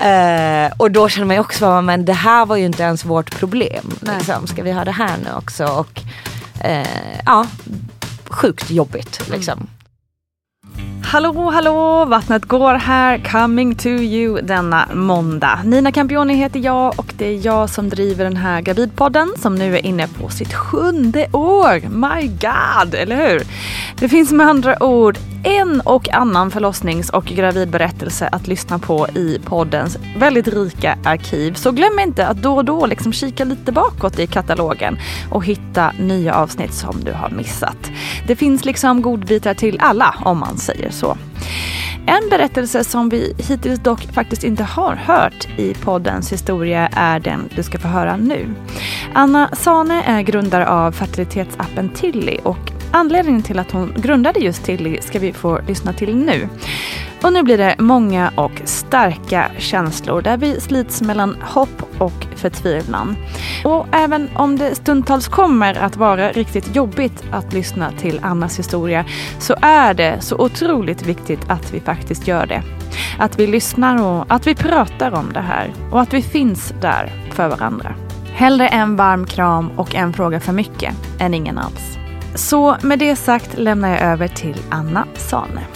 Uh, och då känner man ju också, men det här var ju inte ens vårt problem. Liksom. Ska vi ha det här nu också? Och uh, ja, sjukt jobbigt liksom. Hallå, hallå! Vattnet går här, coming to you denna måndag. Nina Campioni heter jag och det är jag som driver den här gravidpodden som nu är inne på sitt sjunde år. My God, eller hur? Det finns med andra ord en och annan förlossnings och gravidberättelse att lyssna på i poddens väldigt rika arkiv. Så glöm inte att då och då liksom kika lite bakåt i katalogen och hitta nya avsnitt som du har missat. Det finns liksom godbitar till alla om man säger så. En berättelse som vi hittills dock faktiskt inte har hört i poddens historia är den du ska få höra nu. Anna Sane är grundare av fertilitetsappen Tilly och Anledningen till att hon grundade just Tilly ska vi få lyssna till nu. Och nu blir det många och starka känslor där vi slits mellan hopp och förtvivlan. Och även om det stundtals kommer att vara riktigt jobbigt att lyssna till Annas historia så är det så otroligt viktigt att vi faktiskt gör det. Att vi lyssnar och att vi pratar om det här och att vi finns där för varandra. Hellre en varm kram och en fråga för mycket än ingen alls. Så med det sagt lämnar jag över till Anna Sane.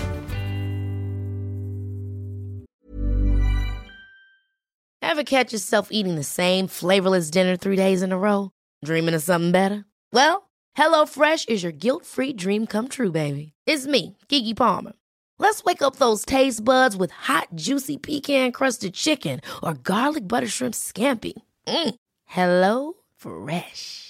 Have catch yourself eating the same flavorless dinner three days in a row? Dreaming of something better? Well, hello fresh is your guilt free dream come true baby. It's me, Gigi Palmer. Let's wake up those taste buds with hot juicy pecan crusted chicken or garlic butter shrimp scampi. Mm. Hello fresh.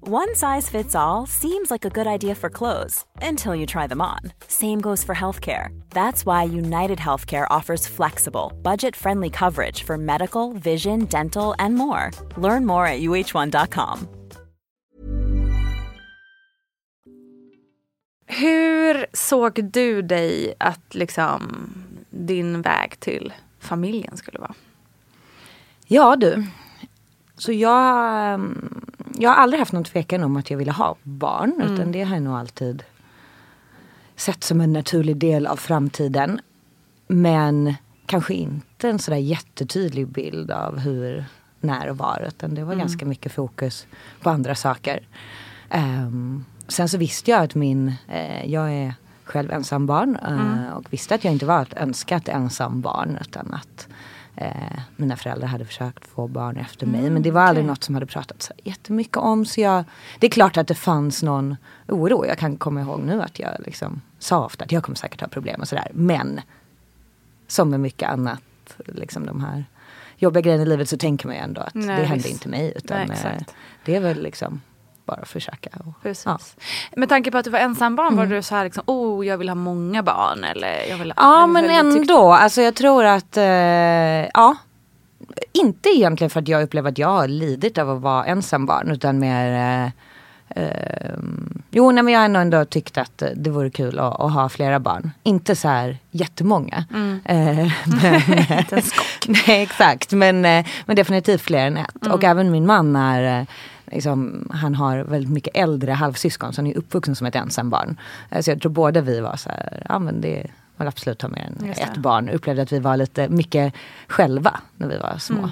One size fits all seems like a good idea for clothes until you try them on. Same goes for healthcare. That's why United Healthcare offers flexible, budget friendly coverage for medical, vision, dental, and more. Learn more at uh1.com. Hur såg du dig att liksom din väg till familjen skulle vara? Ja du, så jag, ehm, jag har aldrig haft någon tvekan om att jag ville ha barn. Mm. Utan det har jag nog alltid sett som en naturlig del av framtiden. Men kanske inte en sådär jättetydlig bild av hur, när och var. Utan det var mm. ganska mycket fokus på andra saker. Um, sen så visste jag att min, eh, jag är själv ensam barn. Eh, mm. och visste att jag inte var ett önskat ensam barn. Utan att eh, mina föräldrar hade försökt få barn efter mig. Mm, men det var aldrig okay. något som hade pratats jättemycket om. Så jag, det är klart att det fanns någon oro. Jag kan komma ihåg nu att jag liksom sa ofta att jag kommer säkert ha problem och sådär. Men som med mycket annat, liksom de här jobbiga grejerna i livet så tänker man ju ändå att Nej, det hände inte mig. Utan Nej, eh, det är väl liksom bara försöka. Och, Precis. Ja. Med tanke på att du var ensambarn, var du så här liksom, oh jag vill ha många barn eller jag vill Ja eller men ändå, alltså jag tror att, eh, ja. Inte egentligen för att jag upplever att jag har lidit av att vara ensam barn utan mer eh, eh, Jo nej, men jag har ändå, ändå tyckt att det vore kul att, att ha flera barn. Inte så här jättemånga. Mm. Eh, men, nej exakt men, eh, men definitivt fler än ett. Mm. Och även min man är eh, Liksom, han har väldigt mycket äldre halvsyskon så han är uppvuxen som ett ensambarn. Eh, Så jag tror båda vi var så här, ja men det vill absolut ha mer än ett barn. Upplevde att vi var lite mycket själva när vi var små. Mm.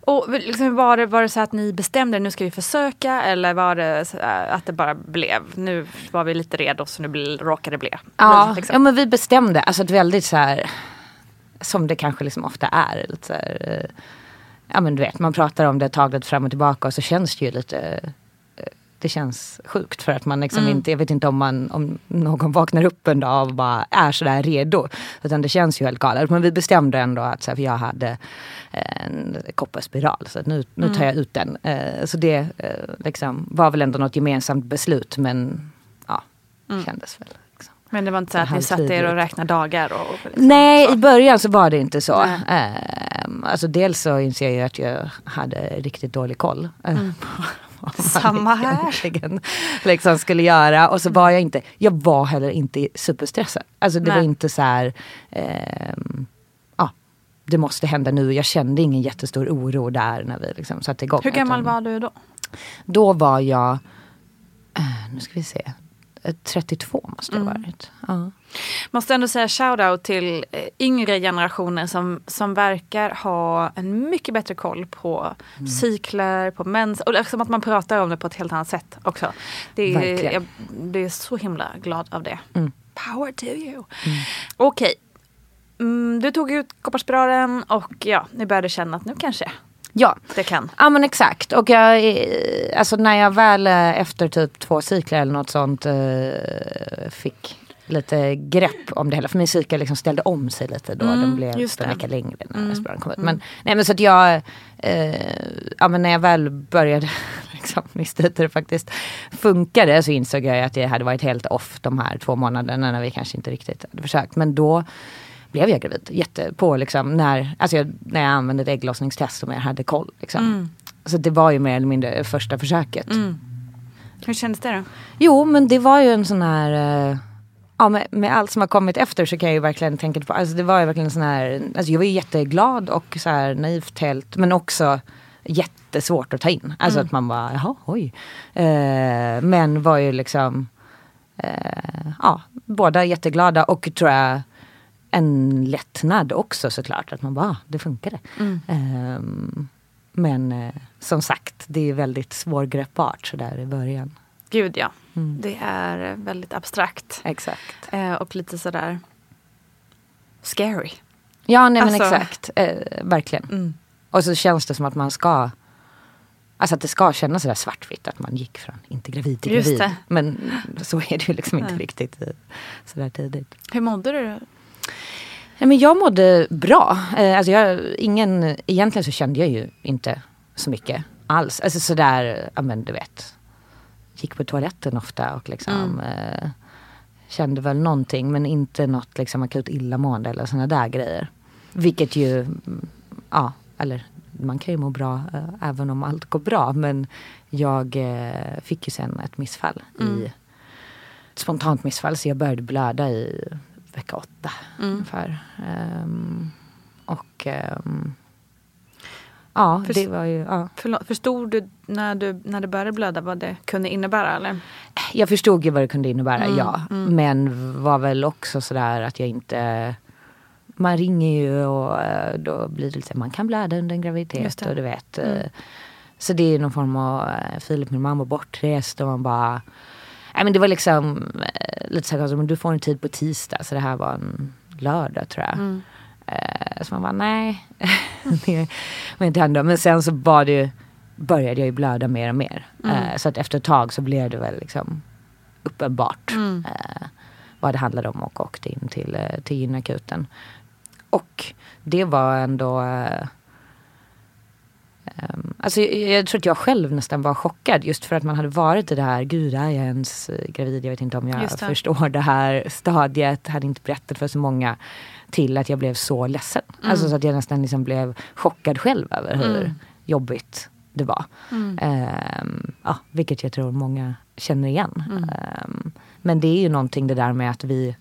Och liksom, var, det, var det så att ni bestämde nu ska vi försöka eller var det så, äh, att det bara blev, nu var vi lite redo så nu bli, råkade det bli. Ja, liksom. ja men vi bestämde, alltså ett väldigt så här som det kanske liksom ofta är. Lite så här, eh, ja men du vet, man pratar om det taget fram och tillbaka och så känns det ju lite eh, det känns sjukt för att man liksom Mm. inte, jag vet inte om, man, om någon vaknar upp en dag och bara är sådär redo. Utan det känns ju helt galet. Men vi bestämde ändå att så här, för jag hade en kopparspiral så nu, nu tar jag ut den. Eh, så det eh, liksom, var väl ändå något gemensamt beslut men ja, kändes väl. Men det var inte så att ni satte er och räknade dagar? Och, liksom, Nej, så. i början så var det inte så. Nej. Ehm, alltså dels så inser jag ju att jag hade riktigt dålig koll. eh, vad man Samma här. Liksom skulle göra. Och så var jag inte, jag var heller inte superstressad. Alltså det Nej. var inte så här, ehm, ja, det måste hända nu. Jag kände ingen jättestor oro där när vi liksom satte igång. Hur gammal Utan var du då? Då var jag, eh, nu ska vi se, eh, 32 måste jag ha varit. Ja. Måste ändå säga shout-out till eh, yngre generationer som, som verkar ha en mycket bättre koll på Mm. cykler, på mens och liksom att man pratar om det på ett helt annat sätt också. Det är, jag, det är så himla glad av det. Mm. Power to you. Okej. Mm, du tog ut kopparspiralen och ja, ni började känna att nu kanske ja. det kan. Ja men exakt. Och jag, eh, alltså när jag väl eh, efter typ två cykler eller något sånt eh, fick lite grepp om det hela. För min cykel liksom ställde om sig lite då. Mm, Den blev en vecka längre när Mm, spiralen kom ut. Men, nej, men så att jag, eh, ja men när jag väl började liksom, nysta ut hur det faktiskt funkade så insåg jag att jag hade varit helt off de här två månaderna när vi kanske inte riktigt hade försökt. Men då blev jag gravid. Jätte, på liksom när, alltså jag, när jag använde ett ägglossningstest som jag hade koll. Liksom. Mm. Så det var ju mer eller mindre första försöket. Mm. Hur kändes det då? Jo men det var ju en sån här eh, Ja med, med allt som har kommit efter så kan jag ju verkligen tänka på, alltså det var ju verkligen en sån här, alltså jag var ju jätteglad och så här naivt helt men också jättesvårt att ta in. Alltså att man bara, jaha oj. Eh, men var ju liksom, eh, ja båda jätteglada och tror jag en lättnad också såklart. Att man bara, ah, det funkade. Ehm, men eh, som sagt, det är väldigt svårgreppbart sådär i början. Gud ja. Mm. Det är väldigt abstrakt. Exakt. Eh, och lite sådär scary. Ja, nej men Alltså- exakt. Eh, verkligen. Mm. Och så känns det som att man ska Alltså att det ska kännas sådär svartvitt att man gick från inte gravid till gravid. Men så är det ju liksom inte Nej. riktigt sådär tidigt. Hur mådde du? Nej, men jag mådde bra. Eh, alltså jag, ingen, egentligen så kände jag ju inte så mycket alls. Alltså sådär, ja men du vet. Gick på toaletten ofta och liksom eh, kände väl någonting men inte något liksom akut illamående eller sådana där grejer. Vilket ju, mm, ja, eller man kan ju må bra eh, även om allt går bra. Men jag eh, fick ju sen ett missfall i ett spontant missfall så jag började blöda i vecka åtta ungefär. Ehm, och ehm, ja, Förs- det var ju, ja. Förlåt, förstod du när, du när det började blöda vad det kunde innebära? Eller? Jag förstod ju vad det kunde innebära, Mm, ja. Men var väl också sådär att jag inte man ringer ju och eh, då blir det lite man kan blöda under en graviditet och du vet. eh, Så det är någon form av, eh, Filip min mamma bortrest och man bara Nej men det var liksom eh, lite så här, men du får en tid på tisdag så det här var en lördag tror jag. Eh, så man bara nej, det var inte ändå. Men sen så var det ju, började jag ju blöda mer och mer. Eh, så att efter ett tag så blev det väl liksom uppenbart eh, vad det handlade om och åkte in till, till gynakuten. Och det var ändå Um, alltså jag, jag, tror att jag själv nästan var chockad just för att man hade varit i det här, gud är jag ens eh, gravid? Jag vet inte om jag det. förstår det här stadiet. Hade inte berättat för så många. Till att jag blev så ledsen. Mm. Alltså så att jag nästan liksom blev chockad själv över hur mm. jobbigt det var. Mm. Um, ja, vilket jag tror många känner igen. Um, men det är ju någonting det där med att vi,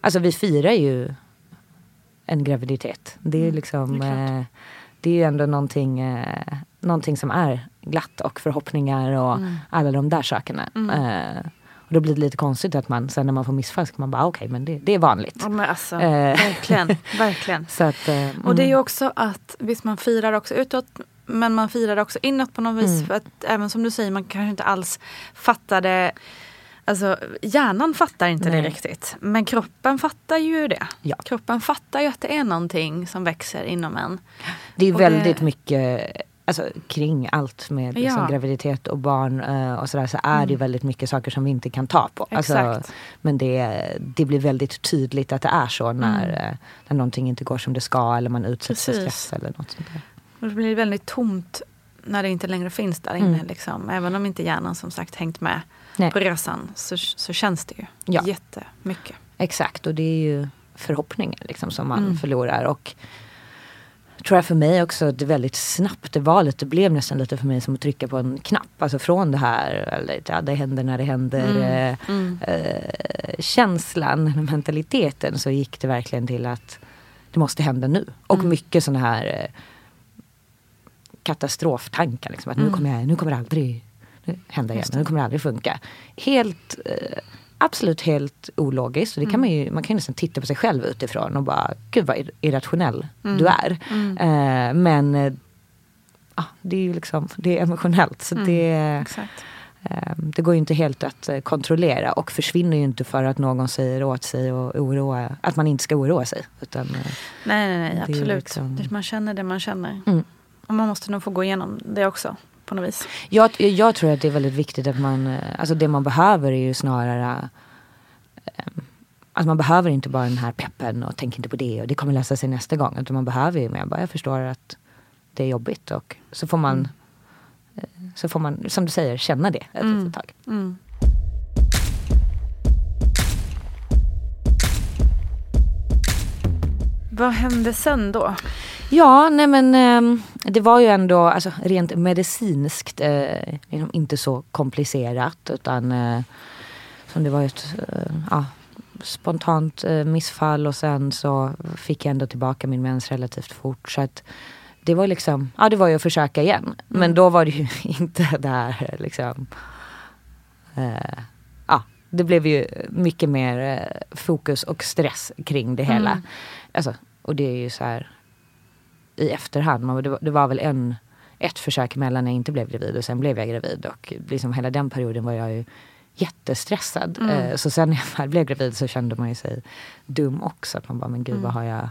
alltså vi firar ju en graviditet. Det är mm. liksom, det är, det är ju ändå någonting, eh, någonting som är glatt och förhoppningar och mm. alla de där sakerna. Mm. Eh, och då blir det lite konstigt att man sen när man får missfall ska man bara okej okay, men det, det, är vanligt. Ja, men alltså, eh. verkligen, verkligen. Så att, eh, och det är ju mm. också att visst man firar också utåt men man firar också inåt på något vis. Mm. För att även som du säger man kanske inte alls fattar det Alltså hjärnan fattar inte Nej. det riktigt. Men kroppen fattar ju det. Ja. Kroppen fattar ju att det är någonting som växer inom en. Det är och väldigt det... mycket alltså, kring allt med liksom, ja. graviditet och barn uh, och sådär så är mm. det väldigt mycket saker som vi inte kan ta på. Alltså, men det, det blir väldigt tydligt att det är så när, mm. uh, när någonting inte går som det ska eller man utsätts för stress eller något sånt där. Och det blir väldigt tomt när det inte längre finns där inne. Mm. Liksom. Även om inte hjärnan som sagt hängt med Nej. på resan så, så känns det ju ja. jättemycket. Exakt och det är ju förhoppningen liksom, som man mm. förlorar. Och tror jag för mig också det väldigt snabbt det valet. Det blev nästan lite för mig som att trycka på en knapp. Alltså från det här, eller ja, det händer när det händer. Mm. Eh, mm. Eh, känslan, mentaliteten så gick det verkligen till att det måste hända nu. Och mm. mycket sådana här eh, katastroftankar. Liksom, att nu, mm. kommer jag, nu kommer det aldrig hända igen. Det kommer aldrig funka. Helt, eh, absolut helt ologiskt. Och det kan mm. man, ju, man kan ju nästan titta på sig själv utifrån och bara, gud vad irrationell mm. du är. Mm. Eh, men eh, ah, det är ju liksom, det är emotionellt. Så mm. det, eh, det går ju inte helt att kontrollera och försvinner ju inte för att någon säger åt sig och oroa, att man inte ska oroa sig. Utan, nej, nej, nej absolut. Liksom... Man känner det man känner. Mm. Och man måste nog få gå igenom det också på något vis. Jag, jag tror att det är väldigt viktigt att man, eh, alltså det man behöver är ju snarare Alltså man behöver inte bara den här peppen och tänk inte på det och det kommer lösa sig nästa gång. Utan man behöver ju mer bara, jag förstår att det är jobbigt och så får man, mm. Eh, så får man som du säger, känna det ett mm. tag. Mm. Vad hände sen då? Ja, nej men eh, det var ju ändå alltså, rent medicinskt eh, liksom inte så komplicerat utan eh, som det var ett eh, ja, spontant missfall och sen så fick jag ändå tillbaka min mens relativt fort. Så att det var liksom, ja det var ju att försöka igen. Mm. Men då var det ju inte där liksom eh, ja, det blev ju mycket mer fokus och stress kring det hela. Mm. Alltså, och det är ju så här i efterhand. Men det, var, det var väl en, ett försök emellan när jag inte blev gravid och sen blev jag gravid. Och liksom hela den perioden var jag ju jättestressad. Mm. Eh, så sen när jag väl blev gravid så kände man ju sig dum också. Att man bara, men gud mm. vad har jag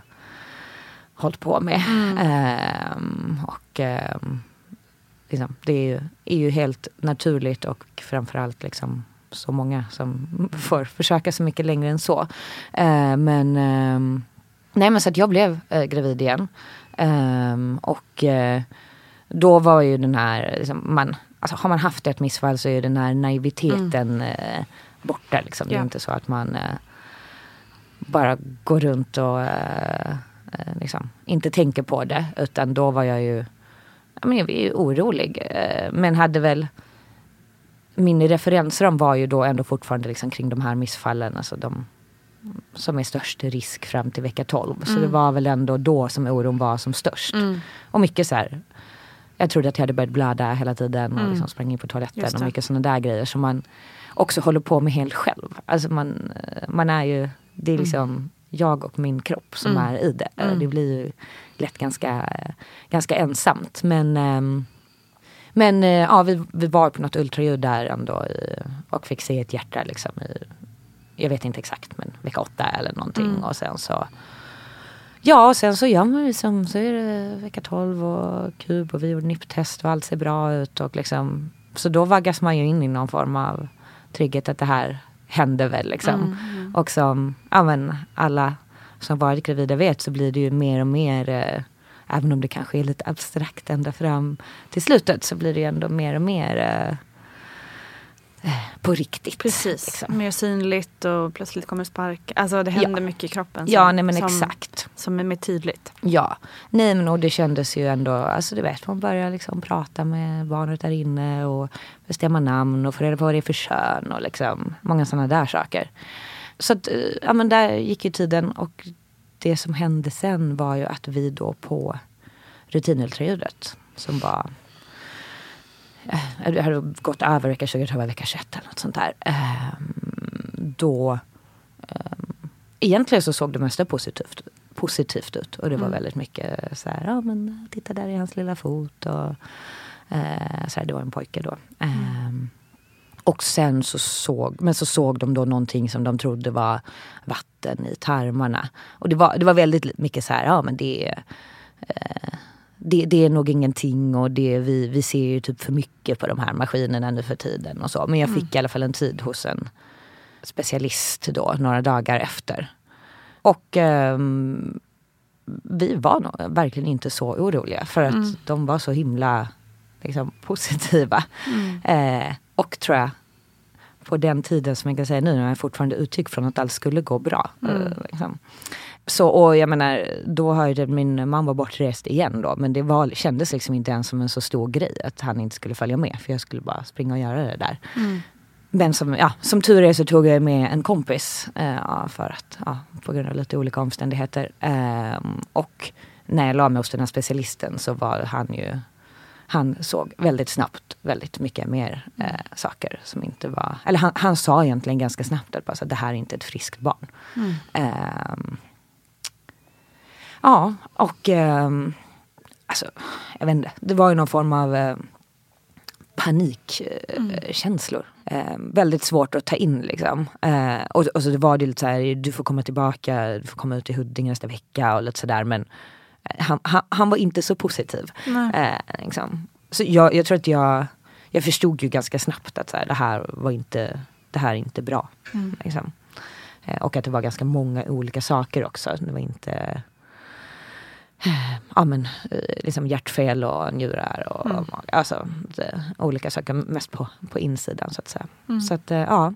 hållit på med? Mm. Eh, och eh, liksom, det är ju, är ju helt naturligt och framförallt liksom så många som får försöka så mycket längre än så. Eh, men ehm, nej men så att jag blev eh, gravid igen. Um, och uh, då var ju den här, liksom, man, alltså, har man haft ett missfall så är den här naiviteten mm. uh, borta. Liksom. Det är inte så att man uh, bara går runt och liksom, inte tänker på det. Utan då var jag ju, jag, men, jag var ju orolig. men hade väl min referensram var ju då ändå fortfarande liksom kring de här missfallen. Alltså de, som är störst risk fram till vecka 12. Så mm. det var väl ändå då som oron var som störst. Mm. Och mycket så här, jag trodde att jag hade börjat blöda hela tiden och mm. liksom sprang in på toaletten och mycket sådana där grejer som man också håller på med helt själv. Alltså man, man är ju, det är mm. liksom jag och min kropp som mm. är i det. Det blir ju lätt ganska, ganska ensamt. Men um, men eh, ja, vi, vi var på något ultraljud där ändå i, och fick se ett hjärta liksom i jag vet inte exakt men vecka åtta eller någonting. Mm. Och sen så Ja, och sen så gör man liksom, så är det vecka 12 och kub och vi gjorde NIP-test och allt ser bra ut. Och liksom, så då vaggas man ju in i någon form av trygghet att det här händer väl liksom. Mm, mm. Och som ja, men alla som varit gravida vet så blir det ju mer och mer eh, även om det kanske är lite abstrakt ända fram till slutet så blir det ändå mer och mer eh, eh på riktigt. Precis, liksom. mer synligt och plötsligt kommer spark. Alltså det händer Ja. mycket i kroppen. Ja, nej men som, exakt. Som är mer tydligt. Ja, nej men och det kändes ju ändå, alltså du vet man börjar liksom prata med barnet där inne och bestämma namn och få reda på vad det är för kön och liksom många sådana där saker. Så att, eh, ja men där gick ju tiden och det som hände sen var ju att vi då på rutinultraljudet som var eh, det hade gått över vecka 20, jag tror vecka 21 eller något sånt där. Ehm, Då ehm, egentligen så såg det mesta positivt, positivt ut. Och det var väldigt mycket så här, ja men titta där i hans lilla fot. Och, eh, så här, det var en pojke då. Ehm, och sen så såg, men så såg de då någonting som de trodde var vatten i tarmarna. Och det var, det var väldigt mycket så här, ja men det är eh, det, det är nog ingenting och det, vi, vi ser ju typ för mycket på de här maskinerna nu för tiden och så. Men jag fick i alla fall en tid hos en specialist då några dagar efter. Och ehm, vi var nog verkligen inte så oroliga för att de var så himla liksom, positiva. Eh, och tror jag på den tiden som jag kan säga nu när jag fortfarande utgick från att allt skulle gå bra. Eh, liksom. Så och jag menar, då har ju min man var bortrest igen då. Men det var, kändes liksom inte ens som en så stor grej att han inte skulle följa med. För jag skulle bara springa och göra det där. Men som, ja, som tur är så tog jag med en kompis. Eh, för att, ja, på grund av lite olika omständigheter. Ehm, och när jag la mig hos den här specialisten så var han ju han såg väldigt snabbt väldigt mycket mer eh, saker som inte var... Eller han, han sa egentligen ganska snabbt att bara, så, att det här är inte ett friskt barn. Ehm, ja, och ehm, alltså, jag vet inte. Det var ju någon form av eh, panikkänslor. Eh, väldigt svårt att ta in liksom. Eh, och, och så det var det lite så här, du får komma tillbaka, du får komma ut i Huddinge nästa vecka och lite sådär. Men eh, han, han, han var inte så positiv. Eh, liksom. Så jag, jag tror att jag, jag förstod ju ganska snabbt att så här, det här var inte, det här är inte bra. Liksom. Eh, och att det var ganska många olika saker också. Det var inte ja, men, eh, liksom hjärtfel och njurar och mage. Alltså det, olika saker, mest på, på insidan så att säga. Så att eh, ja.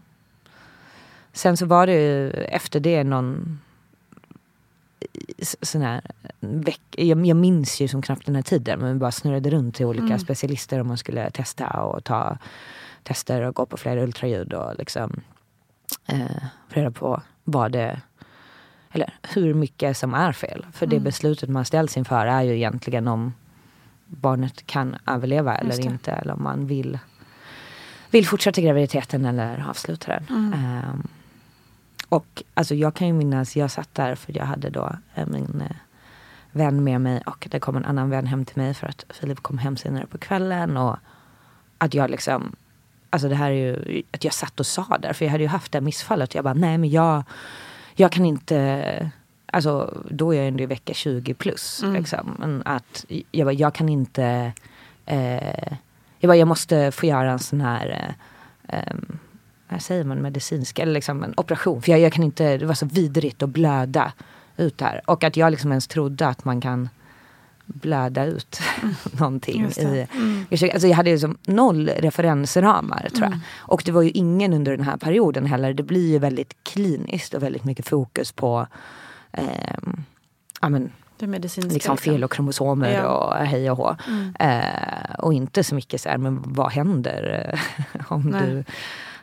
Sen så var det ju efter det någon sån här veck, jag, jag minns ju som knappt den här tiden men vi bara snurrade runt till olika specialister om man skulle testa och ta tester och gå på flera ultraljud och liksom eh, reda på vad det eller hur mycket som är fel. För det beslutet man ställs inför är ju egentligen om barnet kan överleva eller inte. Eller om man vill, vill fortsätta graviditeten eller avsluta den. Ehm, och alltså jag kan ju minnas, jag satt där för jag hade då eh, min eh, vän med mig och det kom en annan vän hem till mig för att Filip kom hem senare på kvällen. Och att jag liksom, alltså det här är ju, att jag satt och sa där, för jag hade ju haft det missfallet. Jag bara, nej men jag, jag kan inte, alltså då är jag ändå i vecka 20 plus. Liksom. Men att jag, bara, jag kan inte, eh, jag bara, jag måste få göra en sån här eh, vad säger man, medicinsk, eller liksom en operation. För jag, jag kan inte, det var så vidrigt att blöda ut här. Och att jag liksom ens trodde att man kan blöda ut någonting. I, alltså jag hade ju som noll referensramar tror jag. Och det var ju ingen under den här perioden heller. Det blir ju väldigt kliniskt och väldigt mycket fokus på ehm, ja, men, Det medicinska. liksom fel och kromosomer Ja. och hej och hå. Eh, och inte så mycket så här, men vad händer eh, om Nej. du...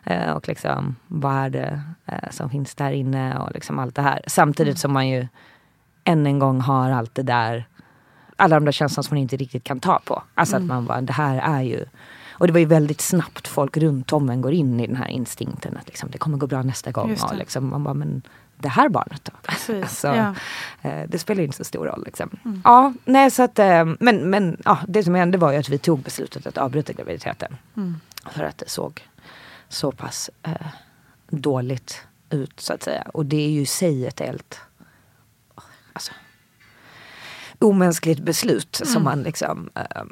Eh, och liksom, vad är det eh, som finns där inne och liksom allt det här. Samtidigt som man ju än en gång har allt det där, alla de där känslorna som man inte riktigt kan ta på. Alltså att man bara, det här är ju... Och det var ju väldigt snabbt folk runt om en går in i den här instinkten att liksom, det kommer gå bra nästa gång. Och liksom, man bara, men det här barnet då? Precis, Alltså, ja. eh, det spelar ju inte så stor roll. Liksom. Ja, nej, så att, eh, men men ja, det som hände var ju att vi tog beslutet att avbryta graviditeten. För att det såg så pass eh, dåligt ut så att säga. Och det är ju i sig ett helt alltså, omänskligt beslut som man liksom eh,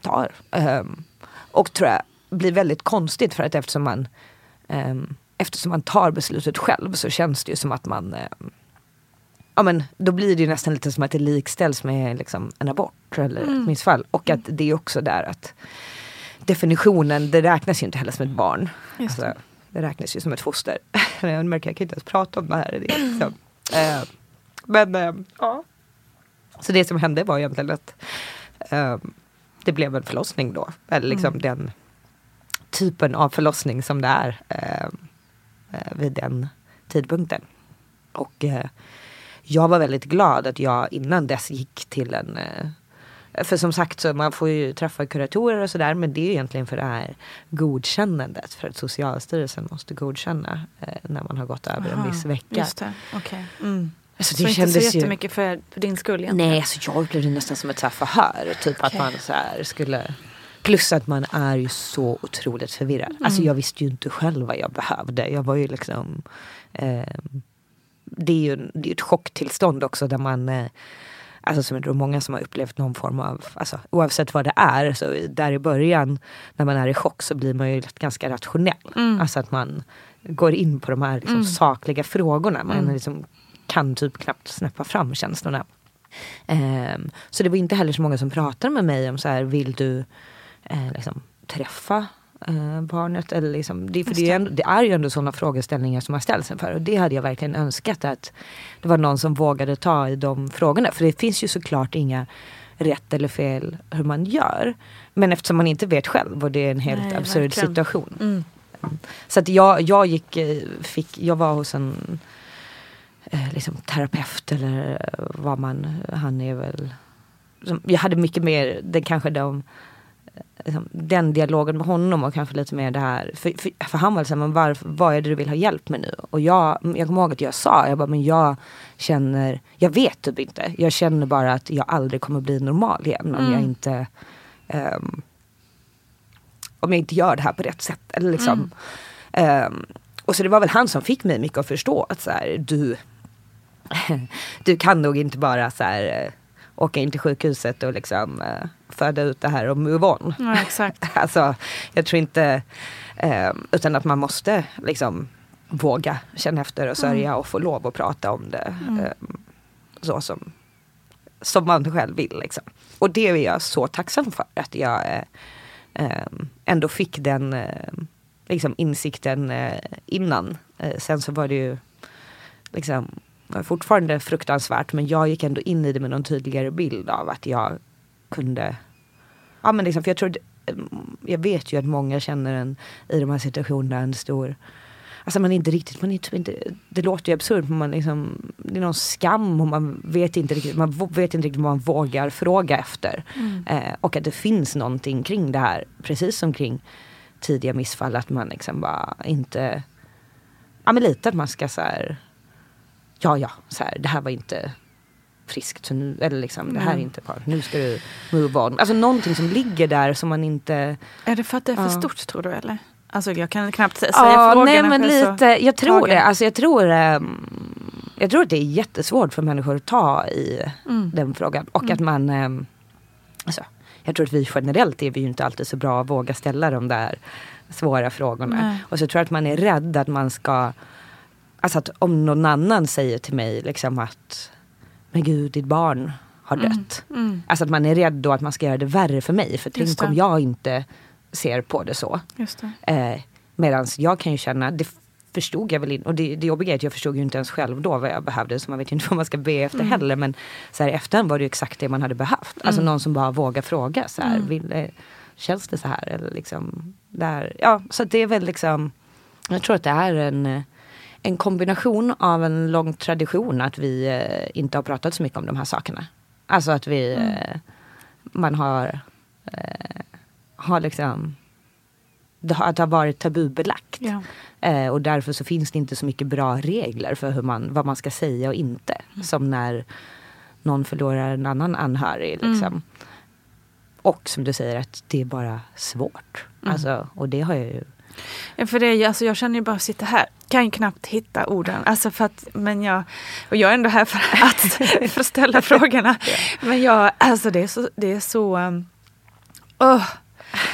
tar. Ehm, och tror jag blir väldigt konstigt för att eftersom man ehm, eftersom man tar beslutet själv så känns det ju som att man ehm, ja men då blir det ju nästan lite som att det likställs med liksom, en abort eller Mm. ett missfall. Och att det är också där att definitionen, det räknas ju inte heller som ett barn. Alltså, det räknas ju som ett foster. jag märker jag kan inte ens prata om det här. Det, liksom. eh, men eh, ja. Så det som hände var egentligen att eh, det blev en förlossning då. Eller liksom den typen av förlossning som det är eh, eh, vid den tidpunkten. Och eh, jag var väldigt glad att jag innan dess gick till en eh, för som sagt så man får ju träffa kuratorer och sådär men det är egentligen för det här godkännandet för att Socialstyrelsen måste godkänna eh, när man har gått över en Aha, viss vecka. Just det, okej. Mm. Alltså, Så det inte så kändes ju... jättemycket för, för din skull egentligen? Nej, alltså jag upplevde det nästan som ett så förhör. Typ att Okej. man så skulle... Plus att man är ju så otroligt förvirrad. Mm. Alltså jag visste ju inte själv vad jag behövde. Jag var ju liksom... Eh, det är ju det är ett chocktillstånd också där man... Eh, Alltså som jag tror många som har upplevt någon form av, alltså, oavsett vad det är, så där i början när man är i chock så blir man ju ganska rationell. Mm. Alltså att man går in på de här liksom, sakliga frågorna. Man liksom kan typ knappt snäppa fram känslorna. Ehm, så det var inte heller så många som pratade med mig om så här, vill du eh, liksom, träffa eh, barnet? Eller liksom, det, för det, är ju ändå, det är ju ändå sådana frågeställningar som har ställts inför. Och det hade jag verkligen önskat att det var någon som vågade ta i de frågorna. För det finns ju såklart inga rätt eller fel hur man gör. Men eftersom man inte vet själv och det är en helt Nej, absurd verkligen. situation. Mm. Så att jag, jag gick, eh, fick, jag var hos en eh, liksom, terapeut eller eh, vad man, han är väl. Jag hade mycket mer, det kanske de, liksom, den dialogen med honom och kanske lite mer det här. För, för, för han var liksom, men varför, vad är det du vill ha hjälp med nu? Och jag, jag kommer ihåg att jag sa, jag bara, men jag känner, jag vet typ inte. Jag känner bara att jag aldrig kommer bli normal igen om jag inte ehm, om jag inte gör det här på rätt sätt. Eller liksom. Ehm, och så det var väl han som fick mig mycket att förstå att så här, du, du kan nog inte bara så här, åka in till sjukhuset och liksom eh, föda ut det här och move on. Ja, exakt. Alltså, jag tror inte, ehm, utan att man måste liksom våga känna efter och sörja och få lov att prata om det. ehm, så som, som man själv vill. Liksom. Och det är jag så tacksam för att jag eh, ehm, ändå fick den eh, liksom insikten eh, innan. Eh, sen så var det ju liksom fortfarande fruktansvärt men jag gick ändå in i det med någon tydligare bild av att jag kunde Ja men liksom för jag tror Jag vet ju att många känner en i de här situationerna en stor Alltså man är inte riktigt, man är typ inte, det låter ju absurt men man liksom, det är någon skam och man vet inte riktigt, man vet inte riktigt vad man vågar fråga efter. Eh, och att det finns någonting kring det här, precis som kring tidiga missfall, att man liksom bara inte, ja men lite att man ska så här, ja ja, så här, det här var inte friskt, nu, eller liksom det här är inte bra, nu ska du move on. Alltså någonting som ligger där som man inte Är det för att det är för Ja. stort tror du eller? Alltså jag kan knappt säga Ja, frågan. nej men lite, jag tror tagen. det. Alltså jag tror, ehm, jag tror att det är jättesvårt för människor att ta i Mm. den frågan. Och att man, ehm, alltså, jag tror att vi generellt är vi ju inte alltid så bra att våga ställa de där svåra frågorna. Nej. Och så tror jag att man är rädd att man ska, alltså att om någon annan säger till mig liksom att, men gud ditt barn har dött. Mm. Alltså att man är rädd då att man ska göra det värre för mig. För tänk om jag inte ser på det så. Just det. Eh, Medan jag kan ju känna, det förstod jag väl inte, och det, det jobbiga är att jag förstod ju inte ens själv då vad jag behövde så man vet inte vad man ska be efter Mm. heller. Men så här, efterhand var det ju exakt det man hade behövt. Alltså någon som bara vågar fråga så här, vill, eh, känns det så här? Eller liksom, där. Ja, så det är väl liksom, jag tror att det är en, eh, en kombination av en lång tradition att vi eh, inte har pratat så mycket om de här sakerna. Alltså att vi, eh, man har, eh, har liksom det har, att det har varit tabubelagt. Ja. Eh, och därför så finns det inte så mycket bra regler för hur man, vad man ska säga och inte. Som när någon förlorar en annan anhörig. Liksom. Och som du säger att det är bara svårt. Alltså, och det har jag ju. Ja, för det är ju, alltså jag känner ju bara att sitta här, kan ju knappt hitta orden. Alltså för att, men jag, och jag är ändå här för att, för att ställa frågorna. Men jag, alltså det är så, det är så, um, åh,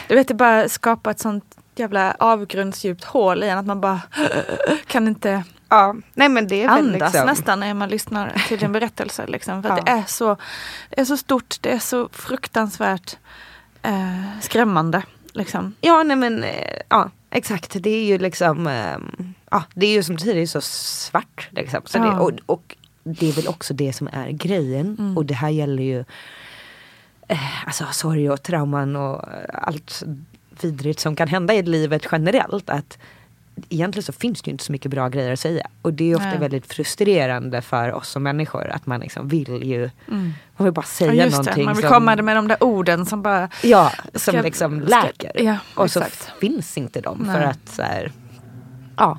du vet det bara skapar ett sånt jävla avgrundsdjupt hål i en att man bara kan inte, ja, nej men det är väl andas liksom, nästan när man lyssnar till din berättelse. Liksom, för Ja. det, är så, det är så stort, det är så fruktansvärt eh, skrämmande. Liksom. Ja nej men eh, ja exakt det är ju liksom ehm, Ja det är ju som du säger det är så svart liksom. Så Ja. det, och, och det är väl också det som är grejen och det här gäller ju eh, Alltså sorg och trauman och allt vidrigt som kan hända i livet generellt. Att Egentligen så finns det ju inte så mycket bra grejer att säga. Och det är ofta Nej. väldigt frustrerande för oss som människor att man liksom vill ju Man vill bara säga Mm. Ja, någonting. det, man vill som- komma med de där orden som bara Ja, som Ska- liksom ska- läker. ja, och så exakt. finns inte de Nej. för att så här, ja,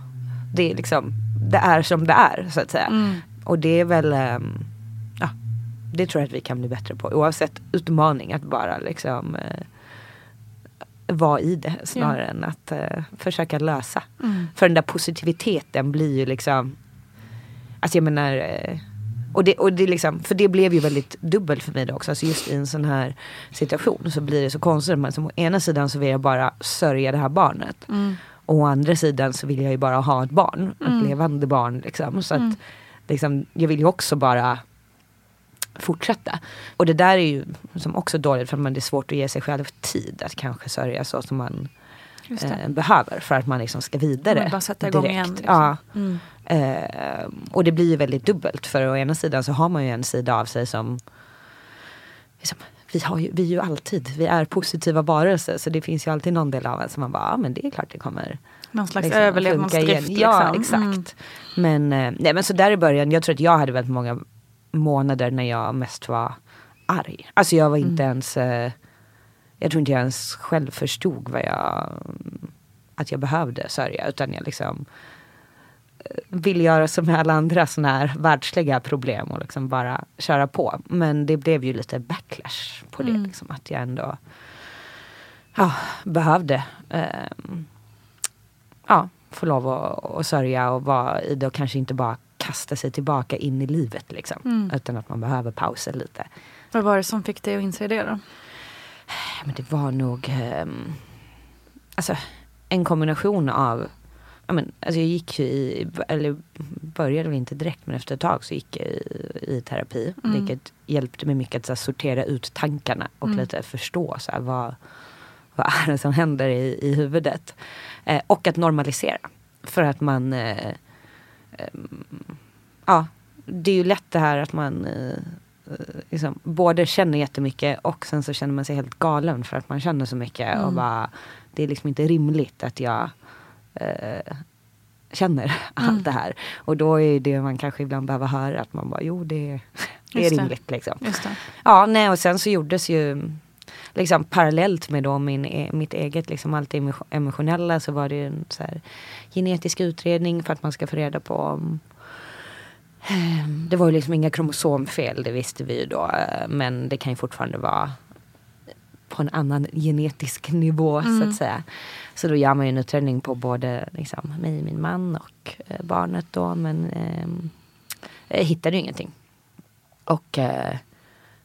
det är liksom, det är som det är så att säga. Mm. Och det är väl, ehm, ja, det tror jag att vi kan bli bättre på. Oavsett utmaning att bara liksom eh, vara i det snarare än att eh, försöka lösa. Mm. För den där positiviteten blir ju liksom, alltså jag menar eh, och det, och det liksom, för det blev ju väldigt dubbelt för mig då också. Alltså just i en sån här situation så blir det så konstigt. Men som å ena sidan så vill jag bara sörja det här barnet. Och å andra sidan så vill jag ju bara ha ett barn. Ett levande barn liksom. Så att liksom, jag vill ju också bara fortsätta. Och det där är ju som också dåligt för att man det är svårt att ge sig själv tid att kanske sörja så som man eh, behöver för att man liksom ska vidare. Man bara sätta igång direkt. igen, liksom. Ja. Mm. Eh, och det blir ju väldigt dubbelt för å ena sidan så har man ju en sida av sig som liksom, vi, har ju, vi är ju alltid, vi är positiva varelser så det finns ju alltid någon del av en som man bara, ja men det är klart det kommer Någon slags liksom, överlevnadsdrift. igen. Ja liksom. exakt. Men, eh, nej, men så där i början, jag tror att jag hade väldigt många månader när jag mest var arg. Alltså jag var inte ens, eh, jag tror inte jag ens själv förstod vad jag, att jag behövde sörja utan jag liksom eh, vill göra som alla andra sådana här världsliga problem och liksom bara köra på. Men det blev ju lite backlash på det. Liksom, att jag ändå ja, behövde ehm, ja, få lov att, att sörja och vara i det och kanske inte bara kasta sig tillbaka in i livet. Liksom, Utan att man behöver pausa lite. Vad var det som fick dig att inse det då? Men det var nog ehm, alltså, en kombination av ja, men, alltså jag gick ju i, eller började väl inte direkt men efter ett tag så gick jag i, i terapi. Vilket hjälpte mig mycket att här, sortera ut tankarna och lite förstå så här, vad, vad är det som händer i, i huvudet. Eh, och att normalisera. För att man eh, ja, det är ju lätt det här att man eh, eh, liksom, både känner jättemycket och sen så känner man sig helt galen för att man känner så mycket. Och bara, det är liksom inte rimligt att jag eh, känner allt det här. Och då är det man kanske ibland behöver höra att man bara, jo det, det är Just det. rimligt liksom. Det. Ja, nej och sen så gjordes ju liksom parallellt med då min, e- mitt eget liksom allt det emo- emotionella så var det en så här, genetisk utredning för att man ska få reda på om eh, det var ju liksom inga kromosomfel, det visste vi ju då. eh, Men det kan ju fortfarande vara på en annan genetisk nivå så att säga. Så då gör man ju en utredning på både liksom, mig, min man och eh, barnet då. Men ehm, jag hittade ju ingenting. Och eh,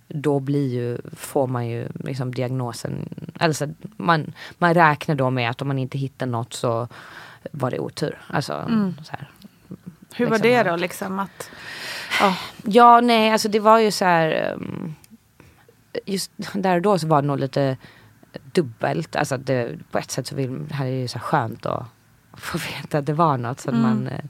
då blir ju, får man ju liksom diagnosen, alltså man, man räknar då med att om man inte hittar något så var det otur. Alltså, så här. Hur var Liksom det att- då liksom att... Ja. Ja, nej, alltså det var ju så här. um, Just där och då så var det nog lite dubbelt. Alltså det, på ett sätt så vill, här är det ju så skönt att få veta att det var något så att man eh,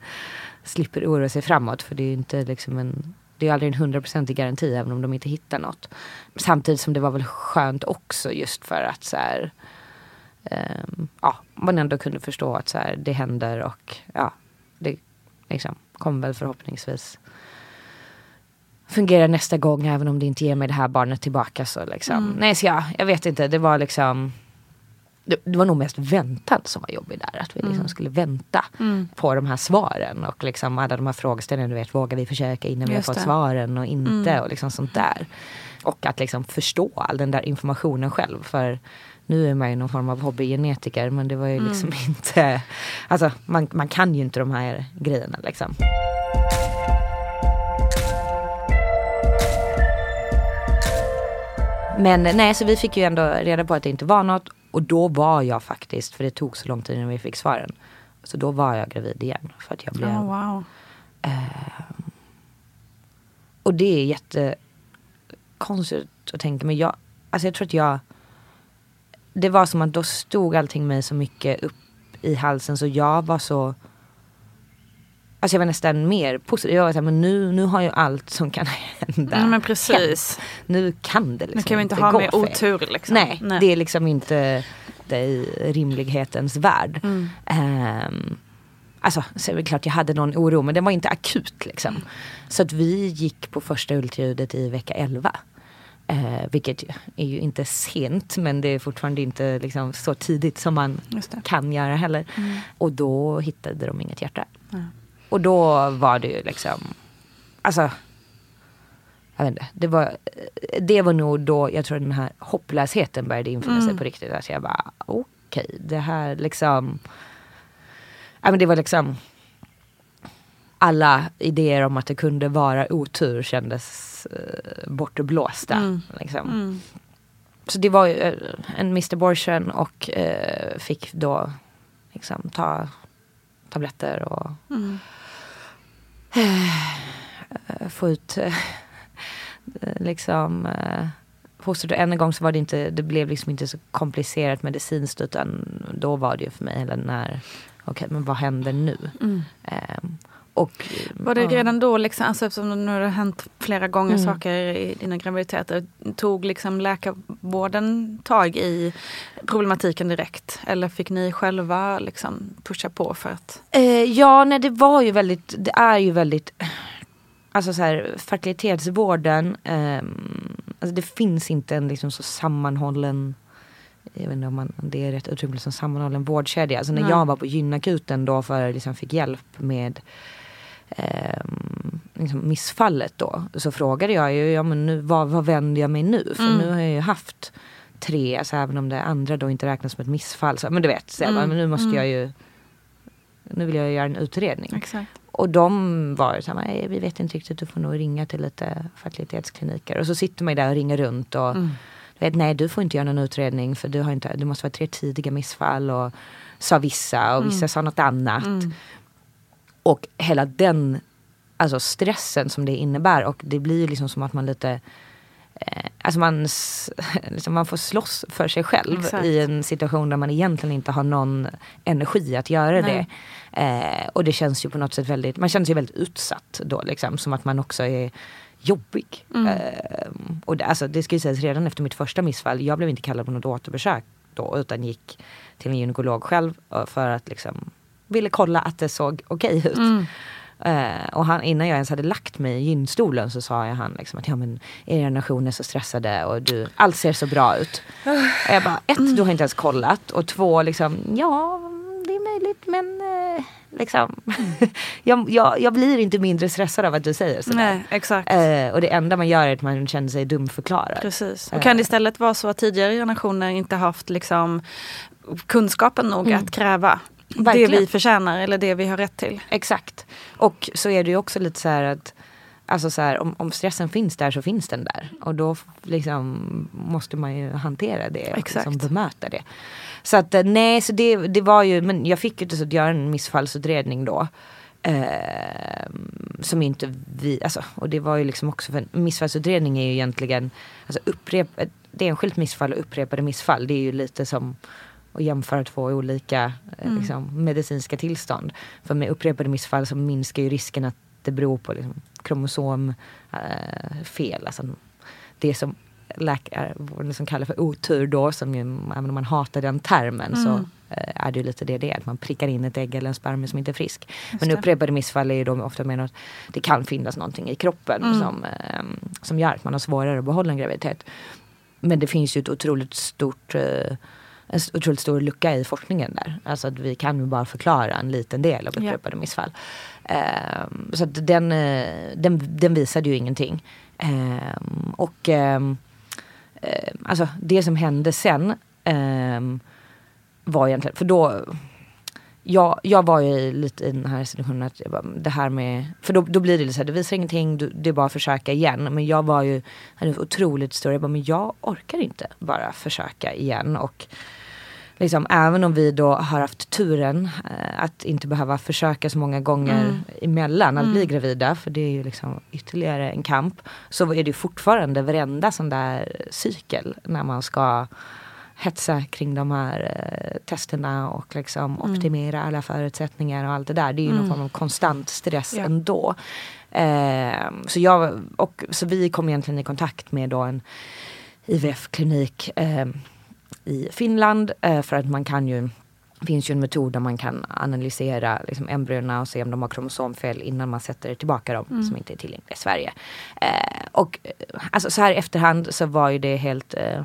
slipper oroa sig framåt. För det är ju inte liksom en det är aldrig en hundraprocentig garanti även om de inte hittar något. Samtidigt som det var väl skönt också just för att så här, ehm, ja, man ändå kunde förstå att så här, det händer och ja, det liksom, kommer väl förhoppningsvis fungera nästa gång även om det inte ger mig det här barnet tillbaka. Så liksom. Nej, så ja, jag vet inte, det var liksom det, det var nog mest väntan som var jobbig där. Att vi liksom skulle vänta på de här svaren och liksom alla de här frågeställningarna. Du vet, vågar vi försöka innan vi har Just fått det. svaren och inte och liksom sånt där. Och att liksom förstå all den där informationen själv. För nu är man ju någon form av hobbygenetiker men det var ju liksom inte, alltså man, man kan ju inte de här grejerna liksom. Men nej, så vi fick ju ändå reda på att det inte var något. Och då var jag faktiskt, för det tog så lång tid innan vi fick svaren, Så då var jag gravid igen. För att jag blev... Oh, wow. Och det är jättekonstigt att tänka. Men jag, alltså jag tror att jag... Det var som att då stod allting mig så mycket upp i halsen så jag var så... Alltså jag var nästan mer positiv. Jag var så här, men nu, nu har ju allt som kan hända Mm, men precis. hänt. Nu kan det liksom Nu kan vi inte ha gå mer otur liksom. Nej, Nej. det är liksom inte det i rimlighetens värld. Mm. Ehm, alltså, så är det klart jag hade någon oro men den var inte akut liksom. Mm. Så att vi gick på första ultraljudet i vecka 11. Eh, vilket är ju inte sent men det är fortfarande inte liksom, så tidigt som man kan göra heller. Mm. Och då hittade de inget hjärta. Och då var det ju liksom, alltså jag vet inte, det var, det var nog då jag tror den här hopplösheten började infinna sig på riktigt. Alltså jag bara okej, det här liksom, ja men det var liksom alla idéer om att det kunde vara otur kändes eh, bortblåsta. Liksom. Så det var ju eh, en Mr. Abortion och eh, fick då liksom ta tabletter och eh, få ut eh, liksom eh, fostret. Och än en gång så var det inte, det blev liksom inte så komplicerat medicinskt utan då var det ju för mig hela den här, okej men vad händer nu? Ehm, och, Var det redan då, liksom, alltså, eftersom nu har hänt flera gånger Mm. saker i dina graviditeter, tog liksom läkarvården tag i problematiken direkt? Eller fick ni själva liksom pusha på för att... Eh, ja, nej det var ju väldigt, det är ju väldigt, alltså så här fertilitetsvården, ehm, alltså det finns inte en liksom så sammanhållen, jag vet inte om man, det är rätt uttryck, som sammanhållen vårdkedja. Alltså när Nej. jag var på gynakuten då för liksom fick hjälp med ehm, liksom missfallet då. Så frågade jag ju, ja men nu, vad, vad vänder jag mig nu? För nu har jag ju haft tre, alltså även om det andra då inte räknas som ett missfall. Så, men du vet, så jag bara, men nu måste jag ju nu vill jag göra en utredning. Exakt. Och de var så här, nej vi vet inte riktigt, du får nog ringa till lite fertilitetskliniker. Och så sitter man ju där och ringer runt och Mm. vet, nej du får inte göra någon utredning för du, har inte, du måste vara tre tidiga missfall och sa vissa och vissa Mm. sa något annat. Och hela den alltså stressen som det innebär och det blir liksom som att man lite eh, Alltså man, liksom man får slåss för sig själv Exakt. i en situation där man egentligen inte har någon energi att göra Nej. det. Eh, och det känns ju på något sätt väldigt, man känner sig väldigt utsatt då liksom. Som att man också är jobbig. Eh, och det, alltså, det ska ju sägas redan efter mitt första missfall, jag blev inte kallad på något återbesök då utan gick till en gynekolog själv eh, för att liksom ville kolla att det såg okej ut. Eh, och han, innan jag ens hade lagt mig i gynstolen så sa jag han liksom att ja men er generation är så stressade och du, allt ser så bra ut. Och jag bara, ett, du har inte ens kollat och två, liksom, ja det är möjligt men eh, liksom jag, jag, jag blir inte mindre stressad av att du säger sådär. Nej, exakt. Eh, och det enda man gör är att man känner sig dumförklarad. Precis. Och kan det istället vara så att tidigare generationer inte haft liksom kunskapen nog att kräva det Verkligen. vi förtjänar eller det vi har rätt till? Exakt. Och så är det ju också lite så här att Alltså så här, om, om stressen finns där så finns den där. Och då liksom måste man ju hantera det och Exakt. liksom bemöta det. Så att eh, nej, så det, det var ju, men jag fick ju att göra en missfallsutredning då. Eh, som inte vi, alltså, och det var ju liksom också för en missfallsutredning är ju egentligen, alltså upprep, ett enskilt missfall och upprepade missfall det är ju lite som att jämföra två olika eh, liksom, medicinska tillstånd. För med upprepade missfall så minskar ju risken att det beror på liksom, kromosomfel. Eh, alltså, det som läkare liksom kallar för otur då, som ju, även om man hatar den termen så eh, är det ju lite det det är. Att man prickar in ett ägg eller en spermie som inte är frisk. Men upprepade missfall är ju då ofta med att det kan finnas någonting i kroppen som, eh, som gör att man har svårare att behålla en graviditet. Men det finns ju ett otroligt stort eh, en otroligt stor lucka i forskningen där. Alltså att vi kan ju bara förklara en liten del av upprepade missfall. Ehm, så att den, eh, den, den visade ju ingenting. Ehm, och eh, alltså det som hände sen var egentligen, för då jag, jag var ju lite i den här situationen att jag bara, det här med, för då, då blir det så här, det visar ingenting, du, det är bara att försöka igen. Men jag var ju, hade otroligt stor, jag bara, men jag orkar inte bara försöka igen. Och liksom, även om vi då har haft turen eh, att inte behöva försöka så många gånger Mm. emellan att bli gravida, för det är ju liksom ytterligare en kamp. Så är det fortfarande varenda sån där cykel när man ska hetsa kring de här eh, testerna och liksom Mm. optimera alla förutsättningar och allt det där. Det är ju någon form av konstant stress Ja. ändå. Eh, så, jag, och, så vi kom egentligen i kontakt med då en IVF-klinik eh, i Finland eh, för att man kan ju det finns ju en metod där man kan analysera liksom, embryona och se om de har kromosomfel innan man sätter tillbaka dem som inte är tillgängliga i Sverige. Eh, och eh, alltså, så här i efterhand så var ju det helt eh,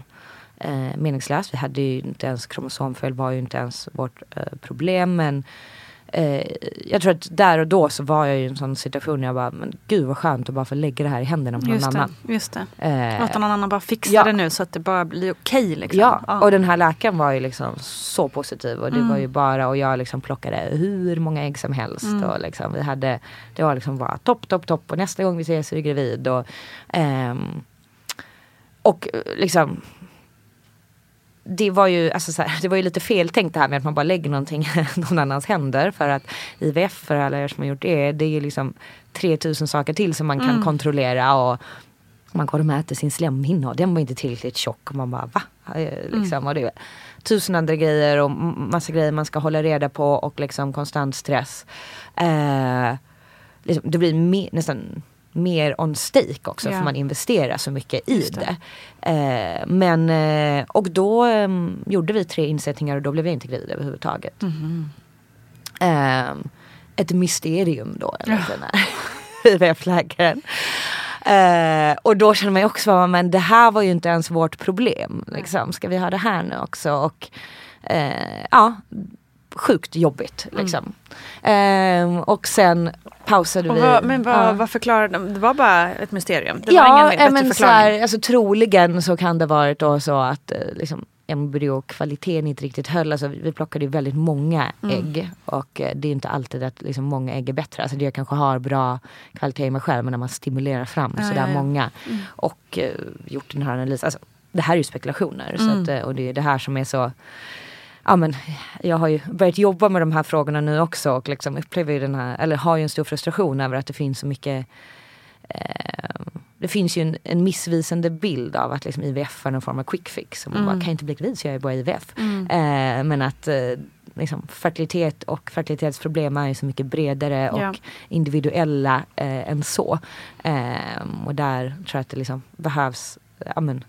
eh, meningslöst. Vi hade ju inte ens kromosomfel var ju inte ens vårt problem men eh, jag tror att där och då så var jag i en sån situation där jag bara, men gud vad skönt att bara få lägga det här i händerna på någon Just det. annan. Just det. Eh, Låta någon annan bara fixa ja. det nu så att det bara blir okej. liksom. Ja, och den här läkaren var ju liksom så positiv och det Mm. var ju bara och jag liksom plockade hur många ägg som helst Mm. och liksom vi hade det var liksom bara topp, topp, topp och nästa gång vi ses är du gravid och ehm, och eh, liksom det var ju, alltså så här, det var ju lite feltänkt det här med att man bara lägger någonting i någon annans händer. För att IVF, för alla er som har gjort det, det är ju liksom 3000 saker till som man kan Mm. kontrollera. Och man går och mäter sin slemhinna och den var inte tillräckligt tjock. Och man bara va? Eh, Liksom, och det tusen andra grejer och massa grejer man ska hålla reda på och liksom konstant stress. Eh, liksom, det blir nästan mer on stake också Ja. för man investerar så mycket i Just det. det. Eh, men, eh, och då eh, gjorde vi tre insättningar och då blev jag inte gravid överhuvudtaget. Mhm. Eh, ett mysterium då den här IVF-läkaren. Eh, och då kände man ju också, men det här var ju inte ens vårt problem. Liksom. Ska vi ha det här nu också? Och eh, ja, sjukt jobbigt liksom. Eh, och sen pausade Och vi. vad, men vad, Ja. vad förklarade de? Det var bara ett mysterium? Det var ja, ingen eh, bättre men så här, alltså, troligen så kan det varit då så att eh, liksom, embryokvaliteten inte riktigt höll. Alltså, vi plockade ju väldigt många Mm. ägg och eh, det är inte alltid att liksom, många ägg är bättre. Alltså, jag kanske har bra kvalitet i mig själv men när man stimulerar fram Ja, sådär ja, många och eh, gjort den här analysen. Alltså, det här är ju spekulationer så Mm. att, och det är det här som är så Ja, men jag har ju börjat jobba med de här frågorna nu också och liksom upplever ju den här, eller har ju en stor frustration över att det finns så mycket eh, det finns ju en, en missvisande bild av att liksom IVF är någon form av quick fix. Man bara, kan jag inte bli gravid så jag är bara IVF. Eh, men att eh, liksom, fertilitet och fertilitetsproblem är ju så mycket bredare och Ja. individuella eh, än så. Eh, och där tror jag att det liksom behövs ja, men,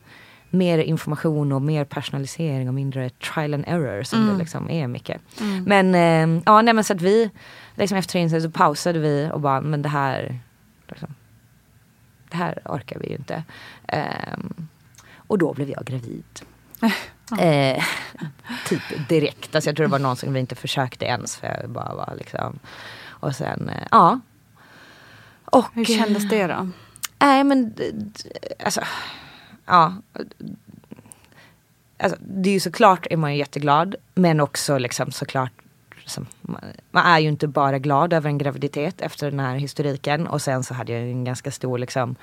mer information och mer personalisering och mindre trial and error som det liksom är mycket. Men eh, ja, nej men så att vi liksom efter insatsen så pausade vi och bara, men det här liksom, det här orkar vi ju inte. Ehm, och då blev jag gravid. Eh, typ direkt. Alltså jag tror det var någon som vi inte försökte ens. För jag bara var liksom. Och sen, eh, ja. Och, Hur kändes det då? Nej men alltså, ja. Alltså, det är ju såklart är man ju jätteglad. Men också liksom såklart. Liksom, man, är ju inte bara glad över en graviditet efter den här historiken. Och sen så hade jag ju en ganska stor liksom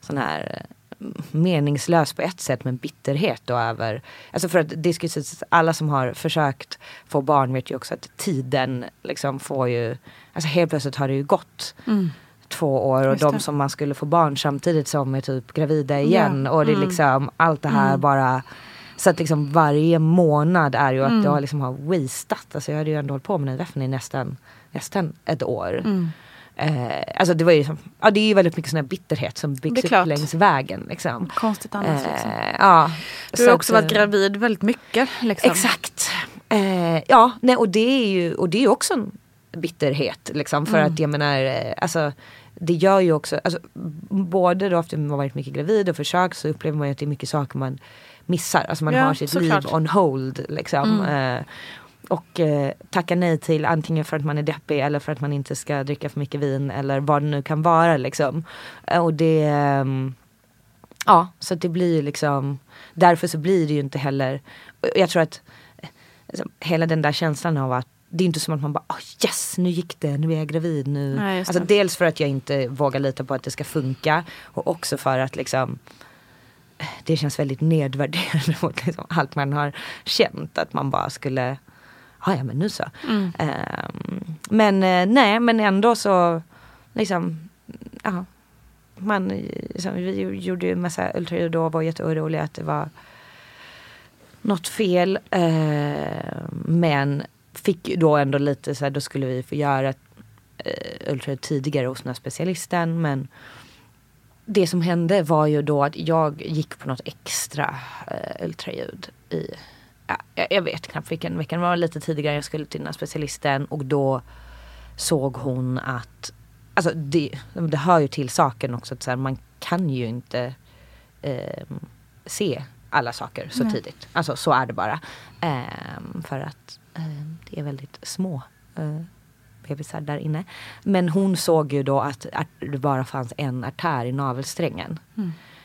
sån här eh, meningslös på ett sätt men bitterhet då över. Alltså för att det alla som har försökt få barn vet ju också att tiden liksom får ju. Alltså helt plötsligt har det ju gått mm två år och de som man skulle få barn samtidigt som är typ gravida igen. Ja. Och det är Mm. liksom allt det här bara. Så att liksom varje månad är ju att jag liksom har wastat. Alltså jag hade ju ändå hållit på med den i nästan, nästan ett år. Mm. Eh, alltså det var ju som, ja det är ju väldigt mycket sån här bitterhet som byggs upp längs vägen. Liksom. Konstigt annars. liksom. Eh, ja. Du har Så också att, varit eh, gravid väldigt mycket. Liksom. Exakt. Eh, ja, nej, och det är ju och det är också en bitterhet. Liksom, för Mm. att jag menar, eh, alltså, det gör ju också, alltså, både då efter man varit mycket gravid och försökt så upplever man ju att det är mycket saker man missar. Alltså man Ja, har sitt såklart. liv on hold. Liksom. Mm. Eh, och eh, tacka nej till antingen för att man är deppig eller för att man inte ska dricka för mycket vin eller vad det nu kan vara. Liksom. Eh, och det, ehm, ja så det blir ju liksom, därför så blir det ju inte heller, jag tror att eh, alltså, hela den där känslan av att det är inte som att man bara oh yes nu gick det, nu är jag gravid nu. Nej, alltså det. dels för att jag inte vågar lita på att det ska funka och också för att liksom det känns väldigt nedvärderande mot liksom allt man har känt. Att man bara skulle, ja ja men nu så. Mm. Ehm, men eh, nej men ändå så liksom, ja. Man, liksom, vi gjorde ju massa ultraljud och var jätteoroliga att det var något fel. Eh, men fick då ändå lite så här, då skulle vi få göra eh, ultraljud tidigare hos den här specialisten. Men det som hände var ju då att jag gick på något extra eh, ultraljud i, ja, jag, vet knappt vilken vecka, det var lite tidigare jag skulle till den här specialisten och då såg hon att, alltså det, det hör ju till saken också att så här, man kan ju inte eh, se alla saker så Nej. tidigt. Alltså så är det bara. Ehm, för att eh, det är väldigt små eh, bebisar där inne. Men hon såg ju då att, att det bara fanns en artär i navelsträngen.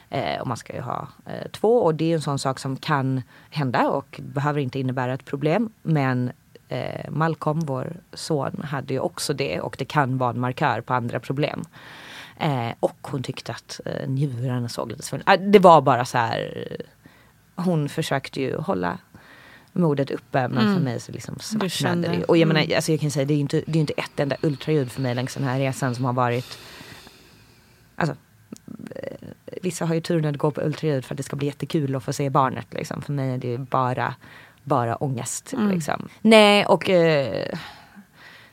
Eh, och man ska ju ha eh, två och det är ju en sån sak som kan hända och behöver inte innebära ett problem. Men eh, Malcolm, vår son, hade ju också det och det kan vara en markör på andra problem. Eh, och hon tyckte att eh, njurarna såg lite svullna ah, Det var bara så här. eh, Hon försökte ju hålla modet uppe men för mig så liksom svartnade det. Och jag mm. menar, alltså jag kan säga det är ju inte, det är inte ett enda ultraljud för mig längs den här resan som har varit Alltså eh, Vissa har ju turen att gå på ultraljud för att det ska bli jättekul att få se barnet. Liksom. För mig är det ju bara, bara ångest. Liksom. Nej, och eh,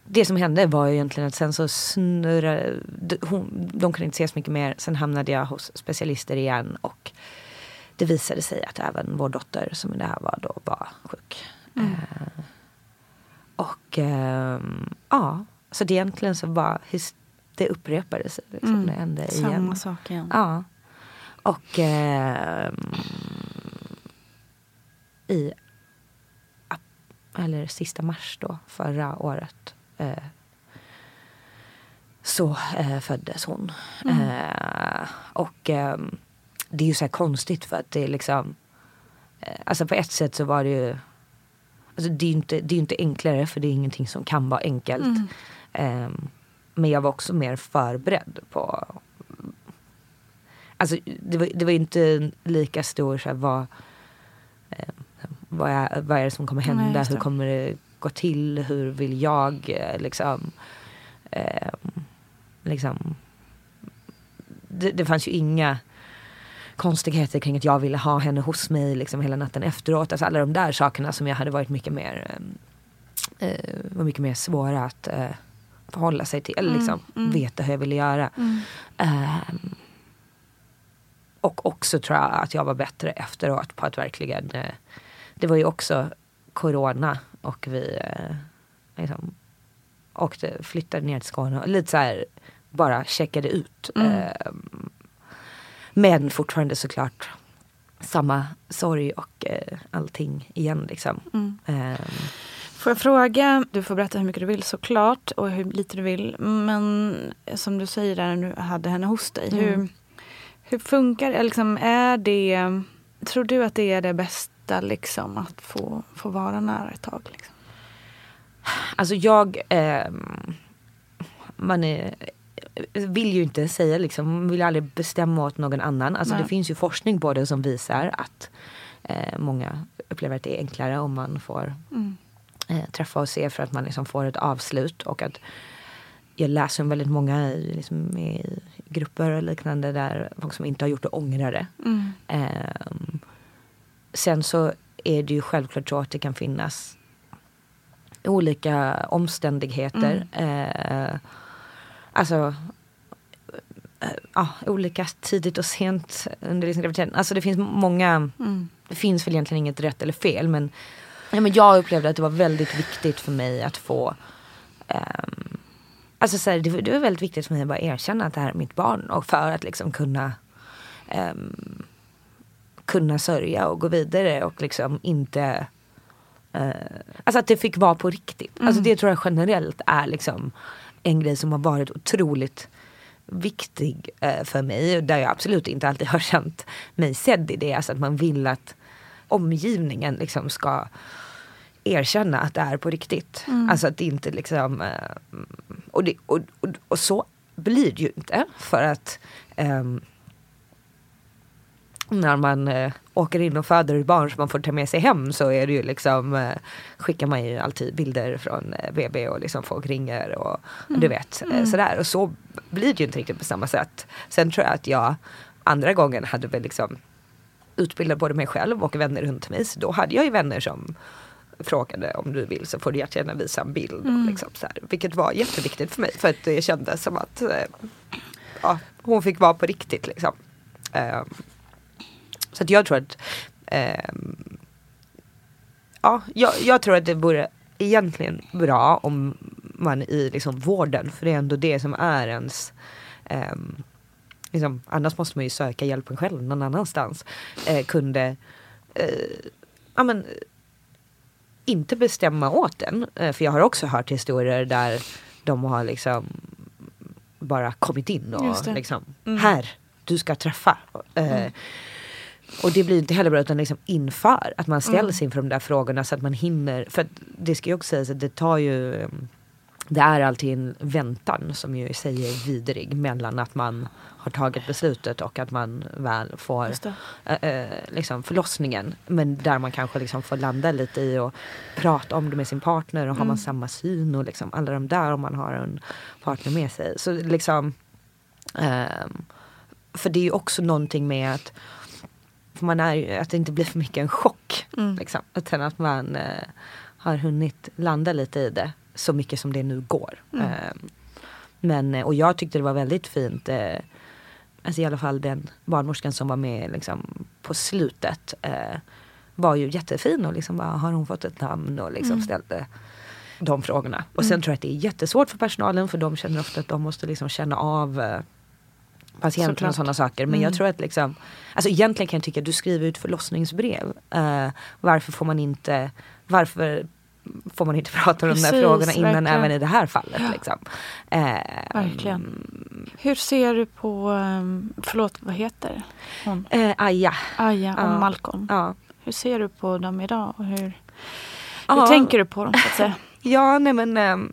det som hände var ju egentligen att sen så snurrade, de, hon, de kunde inte ses mycket mer. Sen hamnade jag hos specialister igen och det visade sig att även vår dotter som i det här var då var sjuk. Eh, och ehm, ja, så det egentligen så var det upprepade sig. Liksom, Det hände igen. Samma sak igen. Ja. Och ehm, i eller sista mars då förra året eh, så eh, föddes hon. Eh, och ehm, det är ju så här konstigt för att det är liksom eh, Alltså på ett sätt så var det ju Alltså det är ju inte, det är inte enklare för det är ingenting som kan vara enkelt. Ehm, men jag var också mer förberedd på Alltså det var, det var inte lika stor så här, vad, eh, vad, är, vad är det som kommer Nej, hända? det. hur kommer det gå till? Hur vill jag eh, liksom, eh, liksom det, det fanns ju inga konstigheter kring att jag ville ha henne hos mig liksom hela natten efteråt. Alltså alla de där sakerna som jag hade varit mycket mer eh, eh, var mycket mer svåra att eh, förhålla sig till. Eller liksom veta hur jag ville göra. Ehm, och också tror jag att jag var bättre efteråt på att verkligen eh, Det var ju också corona och vi eh, liksom, åkte, flyttade ner till Skåne och lite så här bara checkade ut. Ehm, men fortfarande såklart samma sorg och eh, allting igen liksom. Ehm, Får jag fråga, du får berätta hur mycket du vill såklart och hur lite du vill. Men som du säger där när du hade henne hos dig. Hur, hur funkar det? Liksom, är det? Tror du att det är det bästa liksom att få, få vara nära ett tag? Liksom? Alltså jag, ehm, man är, vill ju inte säga liksom, vill aldrig bestämma åt någon annan. Alltså Nej. det finns ju forskning på det som visar att eh, många upplever att det är enklare om man får eh, träffa och se för att man liksom får ett avslut och att jag läser om väldigt många i, liksom, i grupper och liknande där folk som inte har gjort det ångrar det. Ehm, sen så är det ju självklart så att det kan finnas olika omständigheter. Eh, alltså eh, ja, olika tidigt och sent under liksom graviditeten. Alltså det finns många, det finns väl egentligen inget rätt eller fel men, ja, men jag upplevde att det var väldigt viktigt för mig att få ehm, Alltså så här, det, det var väldigt viktigt för mig att bara erkänna att det här är mitt barn och för att liksom kunna ehm, kunna sörja och gå vidare och liksom inte eh, Alltså att det fick vara på riktigt. Alltså det tror jag generellt är liksom en grej som har varit otroligt viktig eh, för mig. Där jag absolut inte alltid har känt mig sedd i det. Alltså att man vill att omgivningen liksom ska erkänna att det är på riktigt. Alltså att det inte liksom eh, och, det, och, och, och så blir det ju inte. För att ehm, när man eh, åker in och föder ett barn som man får ta med sig hem så är det ju liksom eh, skickar man ju alltid bilder från eh, BB och liksom folk ringer och du vet eh, sådär. Och så blir det ju inte riktigt på samma sätt. Sen tror jag att jag andra gången hade väl liksom utbildat både mig själv och vänner runt mig. Så då hade jag ju vänner som frågade om du vill så får du jättegärna visa en bild. Och liksom så här, vilket var jätteviktigt för mig för att det kändes som att eh, ja, hon fick vara på riktigt liksom. Så jag tror att ehm, Ja, jag, jag tror att det vore egentligen bra om man i liksom vården, för det är ändå det som är ens ehm, liksom, annars måste man ju söka hjälpen själv någon annanstans. Eh, kunde eh, ja, men, inte bestämma åt den. Eh, för jag har också hört historier där de har liksom bara kommit in och liksom, här, du ska träffa. Eh, och det blir inte heller bra utan liksom inför att man ställs inför de där frågorna så att man hinner. För det ska ju också sägas att det tar ju um, det är alltid en väntan som ju i sig är vidrig mellan att man har tagit beslutet och att man väl får eh, liksom förlossningen. Men där man kanske liksom får landa lite i och prata om det med sin partner och har man samma syn och liksom alla de där om man har en partner med sig. Så liksom ehm, För det är ju också någonting med att för man är, ju- att det inte blir för mycket en chock. Liksom, utan att man eh, har hunnit landa lite i det så mycket som det nu går. Ehm, men, eh, och jag tyckte det var väldigt fint, eh, alltså i alla fall den barnmorskan som var med liksom, på slutet eh, var ju jättefin och liksom bara, har hon fått ett namn och liksom ställde de frågorna. Och sen tror jag att det är jättesvårt för personalen för de känner ofta att de måste liksom känna av eh, patienten Såklart. och sådana saker. Men jag tror att liksom, alltså egentligen kan jag tycka att du skriver ut förlossningsbrev. Eh, varför får man inte, varför får man inte prata om de där Precis, frågorna innan verkligen. även i det här fallet. Liksom. Eh, Verkligen. Hur ser du på, um, förlåt vad heter hon? Eh, Aja. Aja och Ja. Malcolm. Ja. Hur ser du på dem idag? Och hur hur Ja. tänker du på dem så att säga? Ja, nej men. ehm,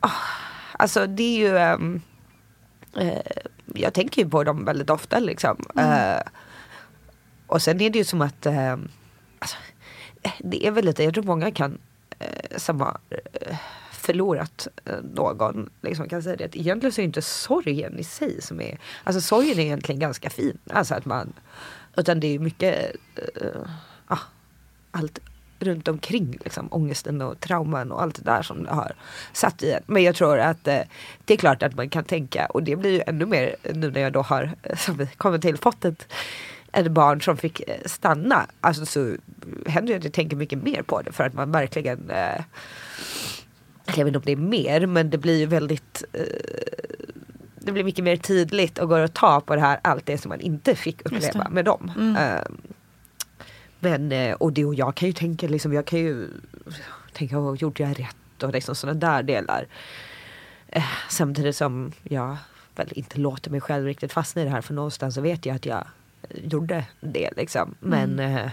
ah, alltså det är ju. ehm, eh, jag tänker ju på dem väldigt ofta liksom. Eh, och sen är det ju som att. ehm, alltså, det är väl lite, jag tror många kan. Eh, som har förlorat någon. Liksom kan säga det att egentligen så är inte sorgen i sig som är. Alltså sorgen är egentligen ganska fin. Alltså att man. Utan det är mycket. ah, allt runt omkring liksom, ångesten och trauman och allt det där som det har satt i en. Men jag tror att eh, det är klart att man kan tänka och det blir ju ännu mer nu när jag då har, eh, som vi kommer till, fått ett, ett barn som fick eh, stanna. Alltså så händer det att jag tänker mycket mer på det för att man verkligen eh, jag vet inte om det är mer men det blir ju väldigt eh, det blir mycket mer tydligt och går att ta på det här allt det som man inte fick uppleva med dem. Eh, men, eh, och det och jag kan ju tänka liksom, jag kan ju tänka, oh, gjorde jag rätt och liksom sådana där delar. Eh, samtidigt som jag väl inte låter mig själv riktigt fastna i det här för någonstans så vet jag att jag gjorde det liksom. Men eh,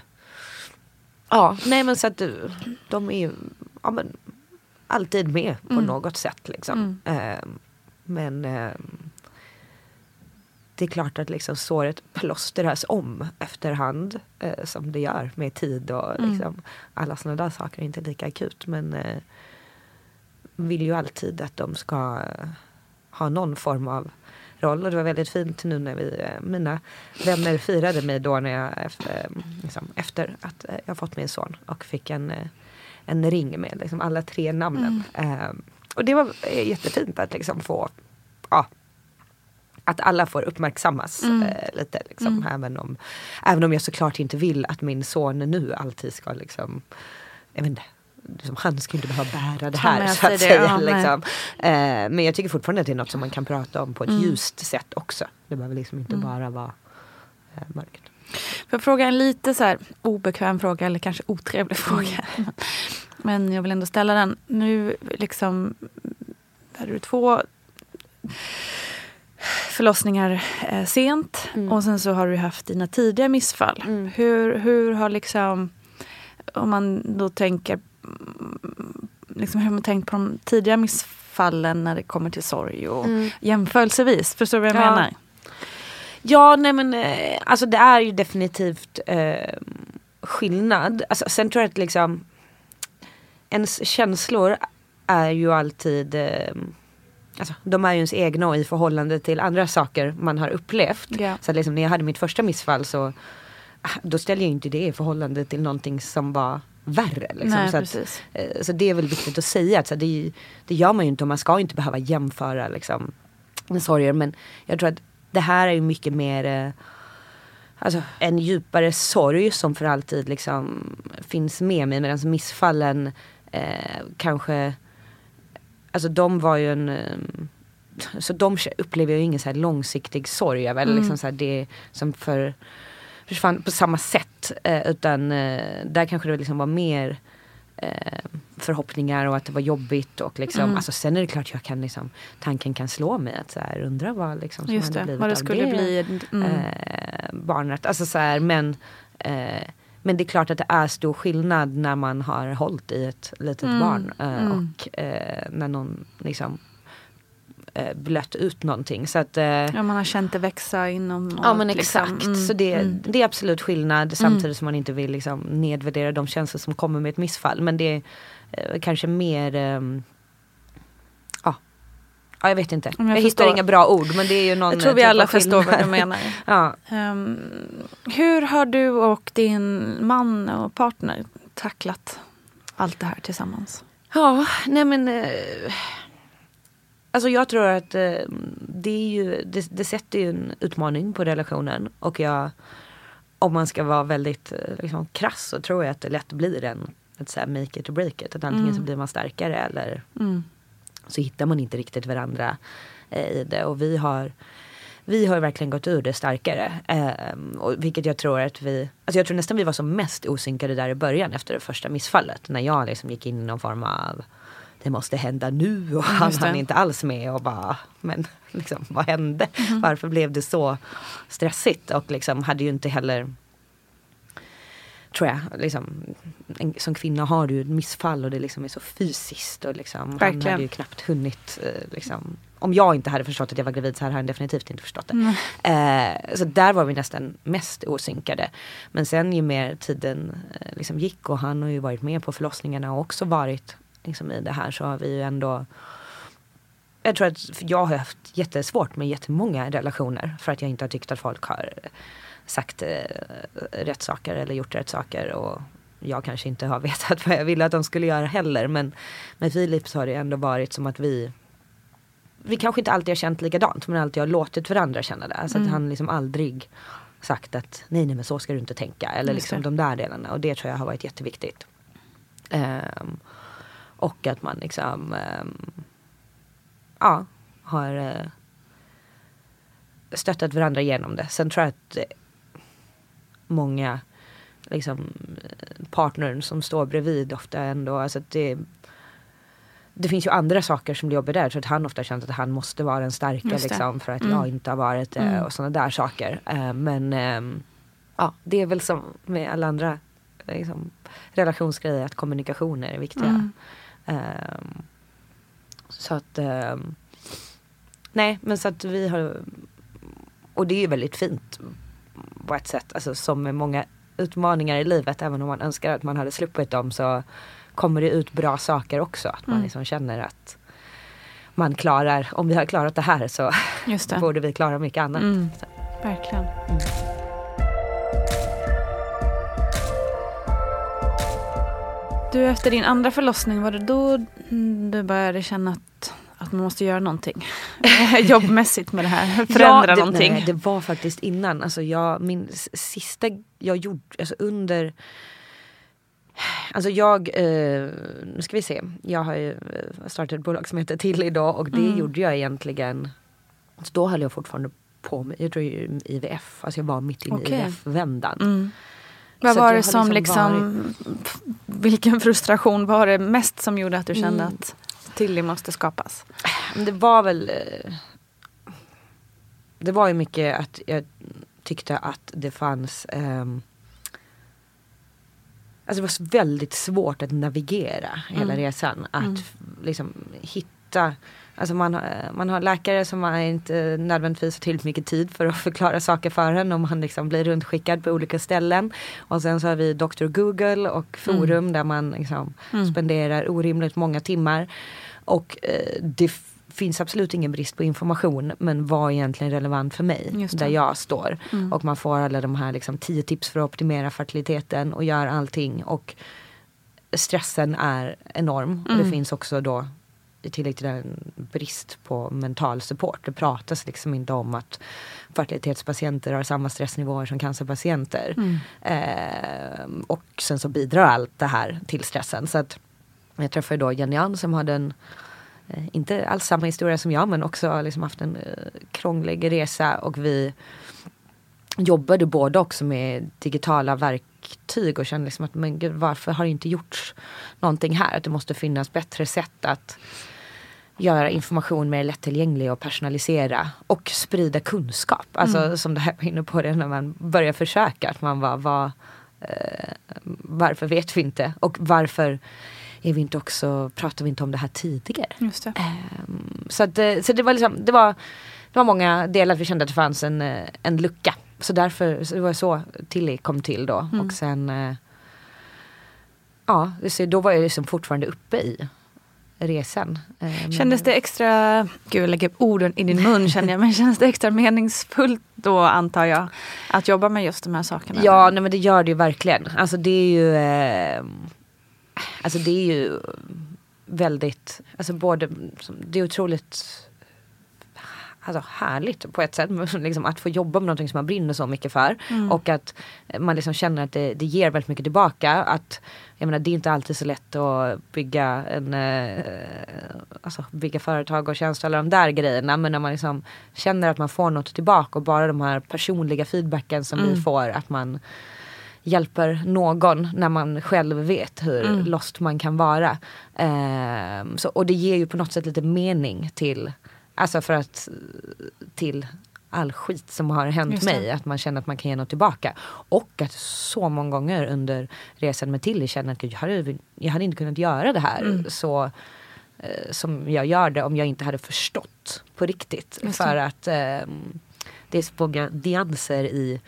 ja, nej men så att eh, de är ju ja, men, alltid med på något sätt liksom. Eh, men eh, det är klart att liksom såret plåstras om efterhand eh, som det gör med tid och liksom, alla sådana där saker är inte lika akut men eh, vill ju alltid att de ska ha någon form av roll. Och det var väldigt fint nu när vi, eh, mina vänner firade mig då när jag efter, eh, liksom, efter att eh, jag fått min son och fick en, en ring med liksom, alla tre namnen. Eh, och det var jättefint att liksom få ja, att alla får uppmärksammas eh, lite. Liksom, även, om, även om jag såklart inte vill att min son nu alltid ska liksom, jag vet inte, liksom, han ska inte behöva bära det här så att det, säga. ja, liksom. eh, men jag tycker fortfarande att det är något som man kan prata om på ett ljust sätt också. Det behöver liksom inte bara vara eh, mörkt. Får jag fråga en lite så här obekväm fråga eller kanske otrevlig fråga. Men jag vill ändå ställa den. Nu liksom hade du två förlossningar eh, sent och sen så har du haft dina tidiga missfall. Hur, hur har liksom, om man då tänker, mm, liksom hur har man tänkt på de tidiga missfallen när det kommer till sorg och jämförelsevis? Förstår du vad jag Ja. menar? Ja, nej men eh, alltså det är ju definitivt eh, skillnad. Alltså, sen tror jag att liksom ens känslor är ju alltid eh, Alltså, de är ju ens egna och i förhållande till andra saker man har upplevt. Ja. Så liksom, när jag hade mitt första missfall så ah, då ställer jag inte det i förhållande till någonting som var värre. Liksom. Nej, så, att, eh, så det är väl viktigt att säga. Att, så, det, det gör man ju inte och man ska inte behöva jämföra liksom, med sorger. Men jag tror att det här är mycket mer eh, alltså, en djupare sorg som för alltid liksom finns med mig. Medan missfallen eh, kanske, alltså de var ju en eh, så de upplever ju ingen så här långsiktig sorg över. Eller liksom så här det som för försvann på samma sätt. Eh, utan eh, där kanske det liksom var mer eh, förhoppningar och att det var jobbigt. Och liksom, Mm. alltså, sen är det klart jag kan liksom, tanken kan slå mig att så här, undra vad liksom, som Just hade det, blivit vad det av skulle det bli. Mm. eh, barnet. Alltså så här, men, men det är klart att det är stor skillnad när man har hållit i ett litet Mm. barn. Eh, Mm. Och eh, när någon liksom eh, blött ut någonting. Så att, eh, Ja, man har känt det växa inom. Ja men liksom, exakt. mm, Så det, mm. det är absolut skillnad samtidigt som man inte vill liksom nedvärdera de känslor som kommer med ett missfall. Men det är eh, kanske mer ehm, ja jag vet inte. Jag Jag, hittar inga bra ord men det är ju någon Jag tror vi typ alla förstår vad du menar. ja. Ehm, hur har du och din man och partner tacklat allt det här tillsammans? Ja, nej men eh, Alltså jag tror att eh, det är ju, det, det sätter ju en utmaning på relationen och jag om man ska vara väldigt eh, liksom, krass så tror jag att det lätt blir en ett så här make it or break it. Att antingen så blir man starkare eller Mm. Så hittar man inte riktigt varandra eh, i det. Och vi har, vi har verkligen gått ur det starkare. Eh, och vilket jag tror att vi, alltså jag tror nästan vi var som mest osynkade där i början efter det första missfallet. När jag liksom gick in i någon form av det måste hända nu och han hann inte alls med och bara men liksom vad hände? Mhm. Varför blev det så stressigt? Och liksom hade ju inte heller tror jag, liksom, en, som kvinna har du ett missfall och det liksom är så fysiskt. Och liksom, han Verkligen. hade ju knappt hunnit, eh, liksom, om jag inte hade förstått att jag var gravid så hade han definitivt inte förstått det. Eh, så där var vi nästan mest osynkade. Men sen ju mer tiden eh, liksom gick och han har ju varit med på förlossningarna och också varit liksom, i det här så har vi ju ändå jag tror att jag har haft jättesvårt med jättemånga relationer för att jag inte har tyckt att folk har sagt eh, rätt saker eller gjort rätt saker och jag kanske inte har vetat vad jag ville att de skulle göra heller men med Filip så har det ändå varit som att vi vi kanske inte alltid har känt likadant men alltid har låtit varandra känna det. Alltså att han liksom aldrig sagt att nej nej men så ska du inte tänka eller liksom det. de där delarna och det tror jag har varit jätteviktigt. Ehm, och att man liksom ehm, ja, har eh, stöttat varandra genom det. Sen tror jag att många liksom, eh, partnern som står bredvid ofta ändå, alltså att det det finns ju andra saker som blir jobbiga där. Så att han ofta känt att han måste vara den starka liksom, för att Mm. jag inte har varit det Mm. och sådana där saker. Eh, men ehm, ja, det är väl som med alla andra liksom, relationsgrejer att kommunikation är viktiga. Mm. Ehm, så att ehm, Nej men så att vi har Och det är ju väldigt fint på ett sätt. Alltså som med många utmaningar i livet. Även om man önskar att man hade sluppit dem så kommer det ut bra saker också. Att man Mm. liksom känner att man klarar, om vi har klarat det här så det. borde vi klara mycket annat. Mm. Verkligen. Du, efter din andra förlossning, var det då mm, du började känna att, att man måste göra någonting? Jobbmässigt med det här, förändra det, någonting? Nej, det var faktiskt innan. Alltså jag, min sista jag gjorde, alltså under Alltså jag, eh, nu ska vi se. Jag har ju eh, startat ett bolag som heter Till idag och det Mm. gjorde jag egentligen. Så då höll jag fortfarande på med, jag tror ju IVF, alltså jag var mitt inne Okej. i IVF-vändan. Mm. Vad var det som liksom liksom, vilken frustration var det mest som gjorde att du kände Mm. att Tilly måste skapas? Det var väl eh, Det var ju mycket att jag tyckte att det fanns ehm, Alltså det var väldigt svårt att navigera hela Mm. resan. Att Mm. liksom hitta Alltså man, har- man har läkare som har inte nödvändigtvis har tillräckligt mycket tid för att förklara saker för en och man liksom blir runtskickad på olika ställen. Och sen så har vi Dr. Google och forum där man liksom spenderar orimligt många timmar. Och eh, det finns absolut ingen brist på information men vad är egentligen relevant för mig där jag står. Och man får alla de här liksom, tio tips för att optimera fertiliteten och gör allting. Och stressen är enorm. Och det finns också då i tillägg till den brist på mental support. Det pratas liksom inte om att fertilitetspatienter har samma stressnivåer som cancerpatienter. Ehm, och sen så bidrar allt det här till stressen. Så att jag träffade då Jenny Ann som hade en eh, inte alls samma historia som jag men också liksom haft en eh, krånglig resa och vi jobbade båda också med digitala verktyg och kände liksom att men gud, varför har det inte gjorts någonting här? Att det måste finnas bättre sätt att göra information mer lättillgänglig och personalisera och sprida kunskap. Alltså som det här var inne på det när man börjar försöka. Att man bara, vad, eh, varför vet vi inte? Och varför är vi inte också, pratar vi inte om det här tidigare? Just det. Ehm, så att, eh, så det var liksom, det var, det var många delar att vi kände att det fanns en, eh, en lucka. Så därför, så det var så Tilly kom till då. Mm. Och sen, eh, ja, då var jag liksom fortfarande uppe i resan. Men- Kändes det extra, gud jag lägger orden i din mun känner jag, men kändes det extra meningsfullt då antar jag att jobba med just de här sakerna? Ja, nej, men det gör det ju verkligen. Alltså det är ju, eh, alltså det är ju väldigt, alltså både, det är otroligt alltså härligt på ett sätt. Liksom att få jobba med någonting som man brinner så mycket för. Och att man liksom känner att det, det ger väldigt mycket tillbaka. Att, jag menar, det är inte alltid så lätt att bygga, en, eh, alltså bygga företag och tjänster alla de där grejerna. Men när man liksom känner att man får något tillbaka och bara de här personliga feedbacken som vi får. Att man hjälper någon när man själv vet hur lost man kan vara. Ehm, så, och det ger ju på något sätt lite mening till, alltså för att, till all skit som har hänt mig. Att man känner att man kan ge något tillbaka. Och att så många gånger under resan med Tilly känner att jag, hade, jag hade inte kunnat göra det här Mm. så eh, som jag gör det om jag inte hade förstått på riktigt. För att ehm, det är så många nyanser i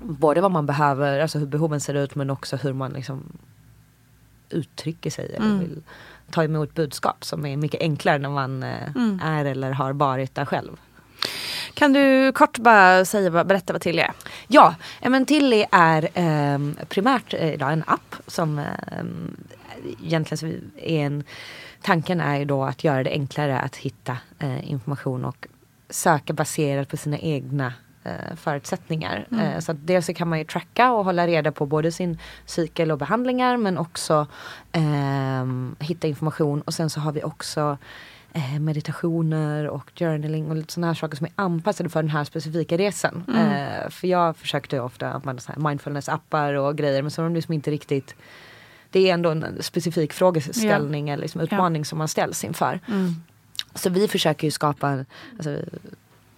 både vad man behöver, alltså hur behoven ser ut men också hur man liksom uttrycker sig eller Mm. vill ta emot budskap som är mycket enklare när man eh, Mm. är eller har varit där själv. Kan du kort bara säga, berätta vad till är? Ja, eh, men Tilly är ehm, primärt eh, idag en app som ehm, egentligen är en Tanken är ju då att göra det enklare att hitta eh, information och söka baserat på sina egna eh, förutsättningar. Eh, så att dels så kan man ju tracka och hålla reda på både sin cykel och behandlingar men också ehm, hitta information och sen så har vi också eh, meditationer och journaling och lite sådana här saker som är anpassade för den här specifika resan. Eh, för jag försökte ju ofta använda så mindfulness-appar och grejer men så är de liksom inte riktigt det är ändå en specifik frågeställning eller liksom utmaning som man ställs inför. Så vi försöker ju skapa alltså,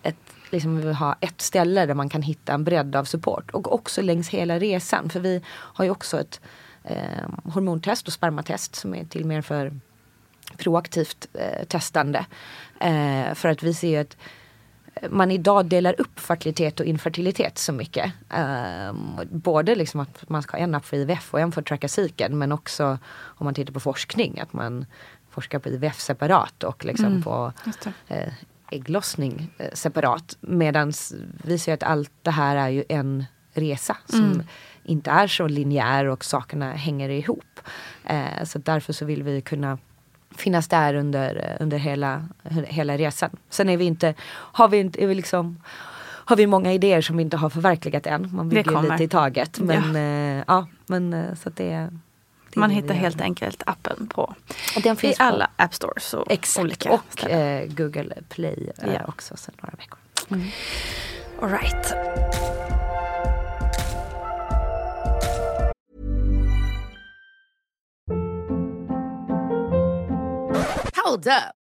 ett, liksom vi vill ha ett ställe där man kan hitta en bredd av support. Och också längs hela resan. För vi har ju också ett eh, hormontest och spermatest som är till mer för proaktivt eh, testande. Eh, för att vi ser att man idag delar upp fertilitet och infertilitet så mycket. Ehm, både liksom att man ska ha en app för IVF och en för att tracka cykeln men också om man tittar på forskning att man forskar på IVF separat och liksom på det. eh, ägglossning eh, separat. Medan vi ser att allt det här är ju en resa som inte är så linjär och sakerna hänger ihop. Eh, så därför så vill vi kunna finnas där under, eh, under hela, hela resan. Sen är vi inte, har vi inte, är vi liksom har vi många idéer som vi inte har förverkligat än. Man bygger lite i taget. Men ja, ja men eh, så att det, är- det Man hittar helt enkelt appen på Och den i finns på- alla app stores och Exakt. olika och ställen. eh, Google Play eh, Ja. också sedan några veckor. All right. Hold up.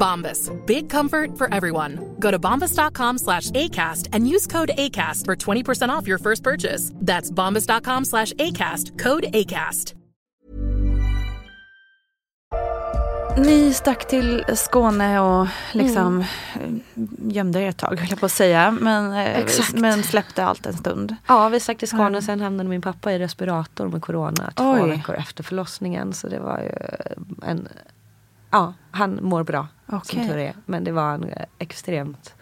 Bombas. Big comfort for everyone. Go to bombas.com slash ACAST and use code ACAST for 20% off your first purchase. That's bombas.com slash ACAST. Code ACAST. Ni stack till Skåne och liksom mm. gömde er ett tag, höll jag på att säga. Men, eh, Exakt. men släppte allt en stund. Ja, vi stack till Skåne Mm. och sen hamnade min pappa i respirator med corona två Oj. veckor efter förlossningen. Så det var ju en... Ja, han mår bra som Okej. tur är. Men det var en eh, extremt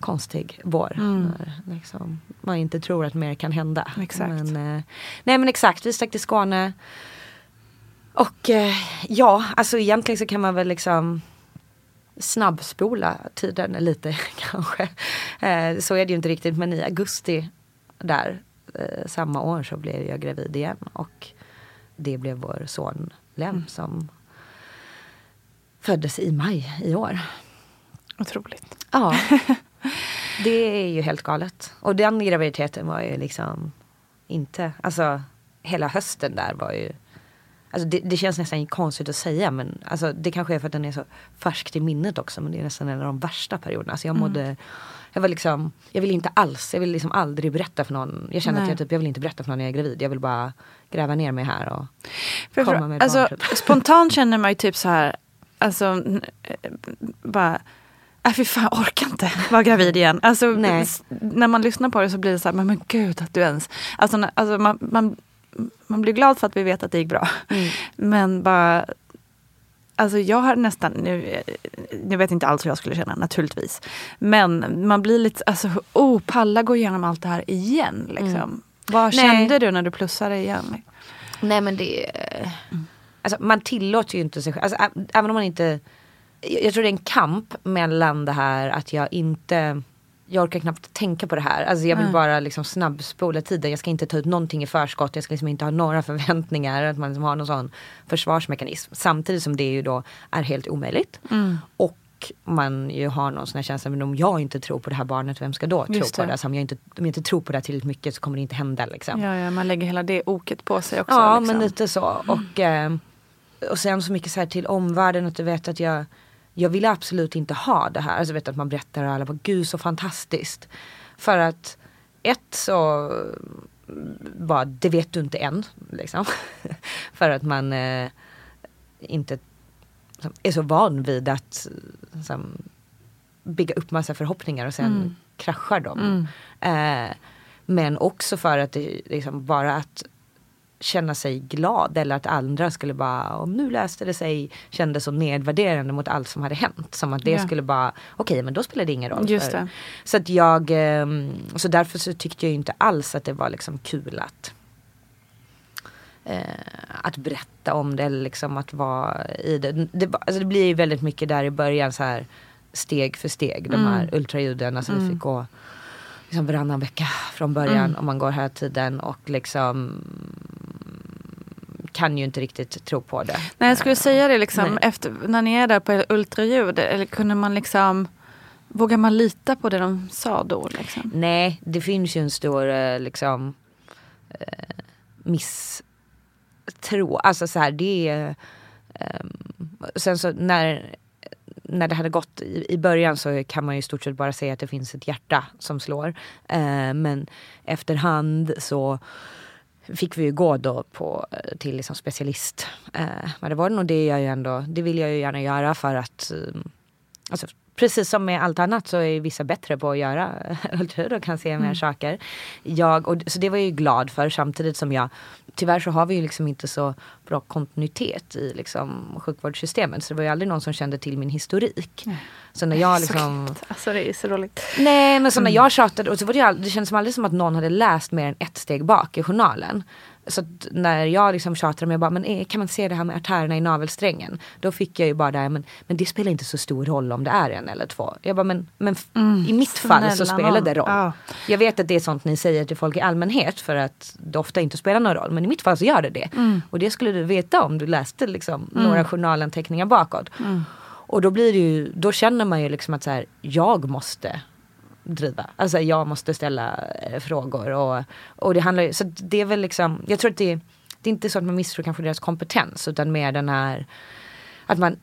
konstig vår. Mm. När liksom, man inte tror att mer kan hända. Exakt. Men, eh, nej men exakt, vi stack till Skåne. Och eh, ja, alltså egentligen så kan man väl liksom snabbspola tiden lite kanske. Eh, så är det ju inte riktigt men i augusti där samma år så blev jag gravid igen och det blev vår son Lem som föddes i maj i år. Otroligt. Ja, det är ju helt galet. Och den graviditeten var ju liksom inte, alltså hela hösten där var ju Alltså det, det känns nästan konstigt att säga men alltså det kanske är för att den är så färskt i minnet också men det är nästan en av de värsta perioderna. Alltså jag mådde, jag var liksom, jag vill inte alls, jag vill liksom aldrig berätta för någon. Jag känner att jag typ, jag vill inte berätta för någon när jag är gravid. Jag vill bara gräva ner mig här och För, komma med alltså, barn. Typ. spontant känner man ju typ så här, alltså eh, bara, äh, fy fan orkar inte vara gravid igen. Alltså, när man lyssnar på det så blir det så här, men, men gud att du ens, alltså, alltså man, man, man blir glad för att vi vet att det gick bra. Mm. Men bara, alltså jag har nästan, nu, eh, nu vet inte alls hur jag skulle känna naturligtvis. Men man blir lite, alltså oh, palla gå igenom allt det här igen liksom. Vad Mm. Nej. kände du när du plussade igen? Nej men det är, alltså man tillåter ju inte sig själv, alltså, även om man inte, jag tror det är en kamp mellan det här att jag inte, jag orkar knappt tänka på det här. Alltså jag vill Nej. bara liksom snabbspola tiden, jag ska inte ta ut någonting i förskott, jag ska liksom inte ha några förväntningar, att man liksom har någon sån försvarsmekanism. Samtidigt som det ju då är helt omöjligt. Mm. Och man ju har någon sån här känsla, men om jag inte tror på det här barnet, vem ska då tro Just på det. det? Alltså, om, jag inte, om jag inte tror på det här tillräckligt mycket så kommer det inte hända liksom. Ja, ja, man lägger hela det oket på sig också. Ja liksom. men lite så. Och, eh, och sen så mycket så här till omvärlden att du vet att jag jag ville absolut inte ha det här. Alltså vet att man berättar och alla bara gud så fantastiskt. För att ett så bara, det vet du inte än. Liksom. för att man eh, inte är så van vid att som, bygga upp massa förhoppningar och sen Mm. kraschar de. Eh, men också för att det liksom bara att känna sig glad eller att andra skulle bara, om nu läste det sig, kände så nedvärderande mot allt som hade hänt. Som att det Ja. skulle bara, okej men då spelar det ingen roll. Just för-. Så att jag, ehm, så därför så tyckte jag inte alls att det var liksom kul att eh, att berätta om det eller liksom att vara i det. Det, alltså det blir ju väldigt mycket där i början så här steg för steg. De här ultraljuden, alltså vi fick gå liksom varannan vecka från början om man går här tiden och liksom kan ju inte riktigt tro på det. Nej jag skulle säga det liksom Nej. efter, när ni är där på ultraljud, eller kunde man liksom Vågar man lita på det de sa då? Liksom? Nej, det finns ju en stor eh, liksom eh, misstro. Alltså så här, det är... ehm, sen så när, när det hade gått i, i början så kan man ju i stort sett bara säga att det finns ett hjärta som slår. Eh, men efterhand så fick vi ju gå då på, eh, till liksom specialist. Eh, men det var nog det, jag ju ändå, det vill jag ju gärna göra för att eh, alltså, Precis som med allt annat så är vissa bättre på att göra ultraljud och kan se mer saker. Jag, och, så det var jag ju glad för samtidigt som jag Tyvärr så har vi ju liksom inte så bra kontinuitet i liksom sjukvårdssystemet. Så det var ju aldrig någon som kände till min historik. Så när jag liksom Såklart. Alltså det är så roligt. Nej men så när jag tjatade, och så var det, ju all- det kändes som aldrig som att någon hade läst mer än ett steg bak i journalen. Så när jag liksom tjatade om jag bara, men eh, kan man se det här med artärerna i navelsträngen? Då fick jag ju bara där, men, men det spelar inte så stor roll om det är en eller två. Jag bara, men, men f- i mitt fall så spelar det roll. Ja. Jag vet att det är sånt ni säger till folk i allmänhet för att det ofta inte spelar någon roll. Men i mitt fall så gör det det. Och det skulle du veta om du läste liksom några journalanteckningar bakåt. Och då blir det ju, då känner man ju liksom att så här, jag måste driva. Alltså jag måste ställa eh, frågor och, och det handlar ju, så det är väl liksom, jag tror att det, det är inte så att man misstror kanske deras kompetens utan mer den här, att man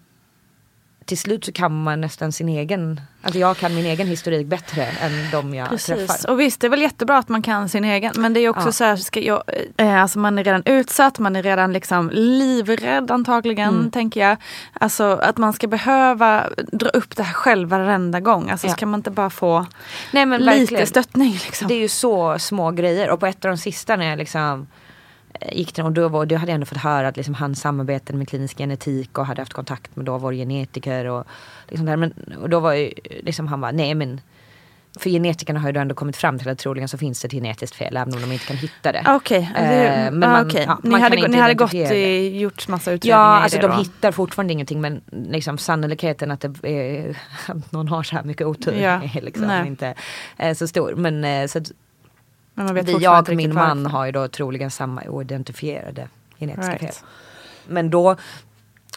till slut så kan man nästan sin egen, alltså jag kan min egen historik bättre än de jag Precis. träffar. Och visst, det är väl jättebra att man kan sin egen. Men det är också Ja. så här, ska jag, eh, alltså man är redan utsatt, man är redan liksom livrädd antagligen, Mm. tänker jag. Alltså att man ska behöva dra upp det här själv varenda gång. Alltså Ja. ska man inte bara få Nej men lite verkligen. stöttning liksom. Det är ju så små grejer och på ett av de sista när jag liksom gick till och då, hade jag ändå fått höra att liksom han samarbetade med klinisk genetik och hade haft kontakt med då vår genetiker och liksom där. Men, och då var ju liksom han bara, nej men för genetikerna har ju då ändå kommit fram till att troligen så finns det ett genetiskt fel även om de inte kan hitta det. Okej, Eh, det- men ah, okej. ja, ni, hade, ni hade gått i, gjort massa utredningar Ja, alltså de då? hittar fortfarande ingenting men liksom sannolikheten att, är, att någon har så här mycket otur Ja, är liksom nej. inte eh, så stor. Men så att vi, jag och min man har ju då troligen samma oidentifierade genetiska Right. fel. Men då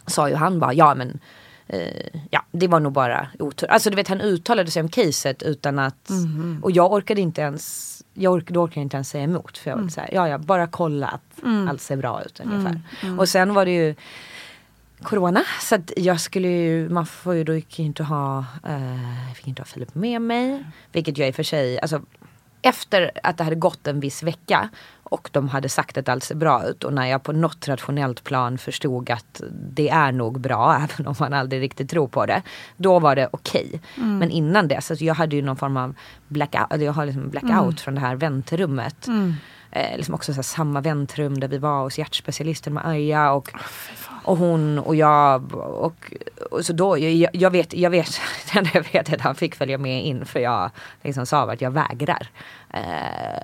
sa ju han bara, ja men eh, ja det var nog bara otur. Alltså du vet han uttalade sig om caset utan att, Mhm. och jag orkade inte ens, jag orkade, då orkade jag inte ens säga emot. För jag Mm. var så här, ja ja bara kolla att allt ser bra ut ungefär. Mm. Och sen var det ju Corona, så att jag skulle ju, man får ju då inte ha, eh, jag fick inte ha Filip med mig. Vilket jag i och för sig, alltså efter att det hade gått en viss vecka och de hade sagt att allt ser bra ut och när jag på något rationellt plan förstod att det är nog bra även om man aldrig riktigt tror på det. Då var det okej. Men innan dess, alltså jag hade ju någon form av blackout, jag har liksom blackout från det här väntrummet. Eh, liksom också så här, samma väntrum där vi var hos hjärtspecialisten med Arja och, och hon och jag. Och, och så då, jag, jag vet, jag vet, enda jag vet är att han fick följa med in för jag liksom sa att jag vägrar. Eh,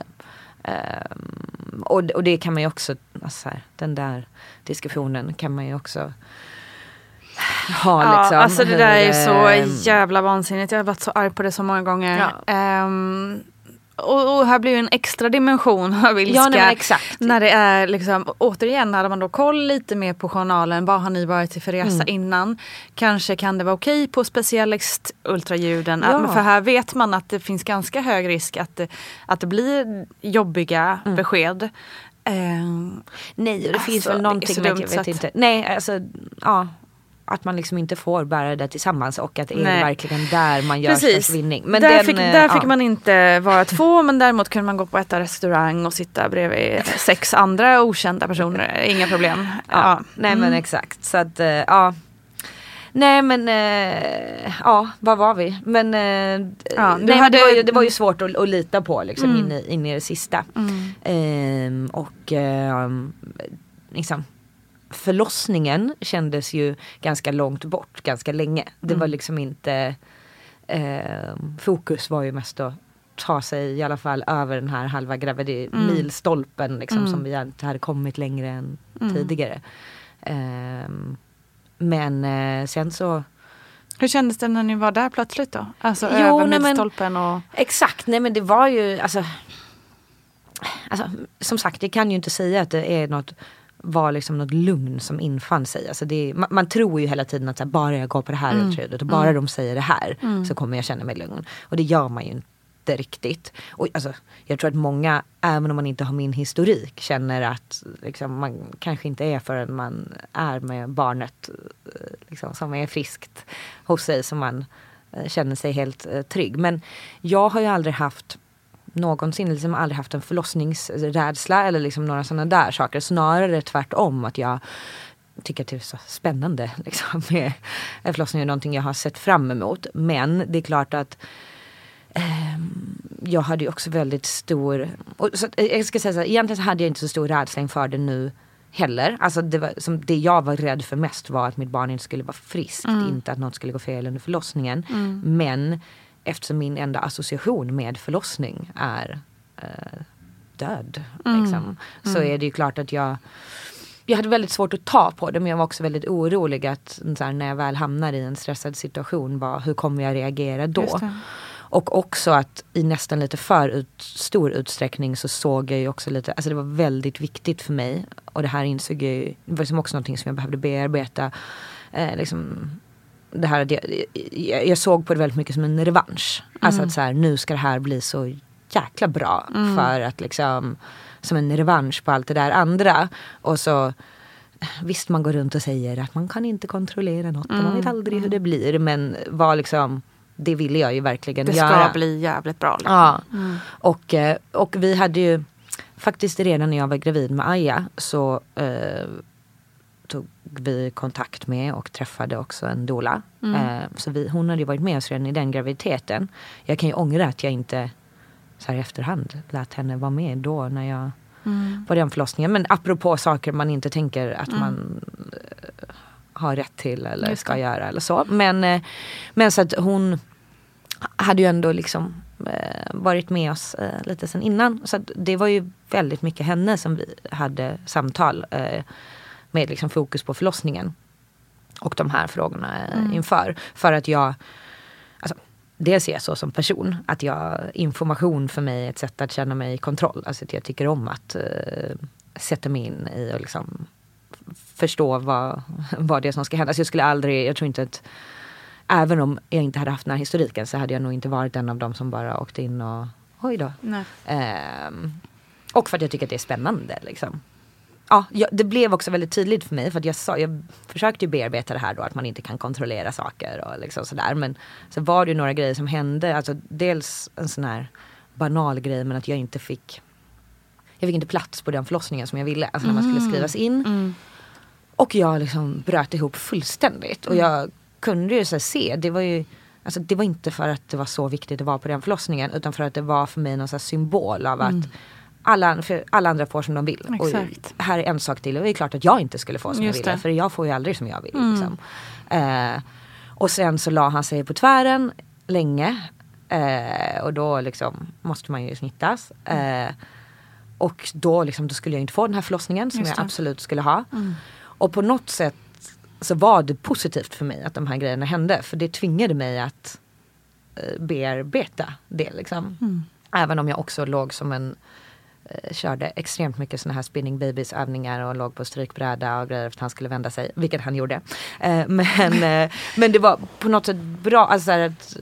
ehm, och, och det kan man ju också, alltså så här, den där diskussionen kan man ju också ha Ja, liksom. alltså det där är ju så ehm, jävla vansinnigt. Jag har varit så arg på det så många gånger. Ja. Ehm, och, och här blir en extra dimension av ilska. Ja, nej. När det är liksom, återigen hade man då koll lite mer på journalen. Vad har ni varit till för resa Mm. innan? Kanske kan det vara okej på specialist ultraljuden. Ja. Att- För här vet man att det finns ganska hög risk att det, att det blir jobbiga Mm. besked. Ehm, Nej, och det finns Alltså, väl det är någonting, jag vet inte. Nej, alltså ja. Att man liksom inte får bära det tillsammans och att det är Nej. verkligen där man gör Precis. störst vinning. Men där den, fick, eh, där fick ja. man inte vara två men däremot kunde man gå på äta restaurang och sitta bredvid sex andra okända personer. Inga problem. Ja, nej men exakt. Så att eh, ja. Nej men eh, ja, vad var vi? Men, eh, Ja, nej, hade- det, var ju, det var ju svårt att, att lita på liksom Mm. in, i, in i det sista. Ehm, och ehm, liksom förlossningen kändes ju ganska långt bort ganska länge. Det var liksom inte ehm, fokus var ju mest att ta sig i alla fall över den här halva gravid milstolpen liksom, som vi inte hade kommit längre än tidigare. Ehm, men eh, sen så Hur kändes det när ni var där plötsligt då? Alltså Jo, över nej, milstolpen och... Exakt, nej men det var ju alltså, alltså Som sagt, jag kan ju inte säga att det är något var liksom något lugn som infann sig. Alltså det, man, man tror ju hela tiden att här, bara jag går på det här ultraljudet och bara de säger det här så kommer jag känna mig lugn. Och det gör man ju inte riktigt. Och alltså, jag tror att många, även om man inte har min historik, känner att liksom, man kanske inte är förrän man är med barnet eh, liksom, som är friskt hos sig som man eh, känner sig helt eh, trygg. Men jag har ju aldrig haft någonsin liksom aldrig haft en förlossningsrädsla eller liksom några sådana där saker. Snarare tvärtom att jag tycker att det är så spännande liksom, med en förlossning är någonting jag har sett fram emot. Men det är klart att ehm, jag hade ju också väldigt stor, och så, eh, jag ska säga så här, egentligen så hade jag inte så stor rädsla inför det nu heller. Alltså det, var, som det jag var rädd för mest var att mitt barn inte skulle vara friskt, inte att något skulle gå fel under förlossningen. Men eftersom min enda association med förlossning är eh, död. Liksom, så är det ju klart att jag jag hade väldigt svårt att ta på det men jag var också väldigt orolig att här, när jag väl hamnar i en stressad situation, vad, hur kommer jag reagera då? Och också att i nästan lite för ut, stor utsträckning så såg jag ju också lite, alltså det var väldigt viktigt för mig. Och det här insåg jag ju, det var liksom också någonting som jag behövde bearbeta. Eh, liksom, det här att jag, jag, såg på det väldigt mycket som en revansch. Alltså att så här, nu ska det här bli så jäkla bra. För att liksom, som en revansch på allt det där andra. Och så Visst man går runt och säger att man kan inte kontrollera något och man vet aldrig hur det blir. Men var liksom, det ville jag ju verkligen Det ska göra. bli jävligt bra. Liksom. Ja. Och, eh, och vi hade ju faktiskt redan när jag var gravid med Aja så eh, tog vi kontakt med och träffade också en doula. Eh, så vi, hon hade ju varit med oss redan i den graviditeten. Jag kan ju ångra att jag inte så här i efterhand lät henne vara med då när jag var den förlossningen. Men apropå saker man inte tänker att man eh, har rätt till eller ska göra eller så. Men, eh, men så att hon hade ju ändå liksom varit med oss lite sen innan. Så det var ju väldigt mycket henne som vi hade samtal med liksom fokus på förlossningen. Och de här frågorna eh, inför. För att jag, alltså, dels är jag så som person. Att jag, information för mig är ett sätt att känna mig i kontroll. Alltså att jag tycker om att eh, sätta mig in i och liksom förstå vad, vad det är som ska hända. Så jag skulle aldrig, jag tror inte att Även om jag inte hade haft den här historiken så hade jag nog inte varit en av dem som bara åkte in och oj då. Ehm, och för att jag tycker att det är spännande. Liksom. Ja, jag, det blev också väldigt tydligt för mig för att jag, sa, jag försökte ju bearbeta det här då att man inte kan kontrollera saker och liksom sådär. Men så var det ju några grejer som hände. Alltså dels en sån här banal grej men att jag inte fick jag fick inte plats på den förlossningen som jag ville. Alltså när man skulle skrivas in. Och jag liksom bröt ihop fullständigt. Och jag kunde ju så se, det var ju Alltså det var inte för att det var så viktigt att vara på den förlossningen utan för att det var för mig någon symbol av att alla, alla andra får som de vill. Exakt. Och här är en sak till och det är klart att jag inte skulle få som Just jag ville. För jag får ju aldrig som jag vill. Liksom. Eh, och sen så la han sig på tvären länge. Eh, och då liksom måste man ju snittas. Eh, och då, liksom, då skulle jag inte få den här förlossningen som jag. Mm. absolut skulle ha. Och på något sätt så var det positivt för mig att de här grejerna hände. För det tvingade mig att eh, bearbeta det. Liksom. Mm. Även om jag också låg som en körde extremt mycket såna här spinning babies övningar och låg på strykbräda och grejer för att han skulle vända sig, vilket han gjorde. Eh, men, eh, men det var på något sätt bra, alltså att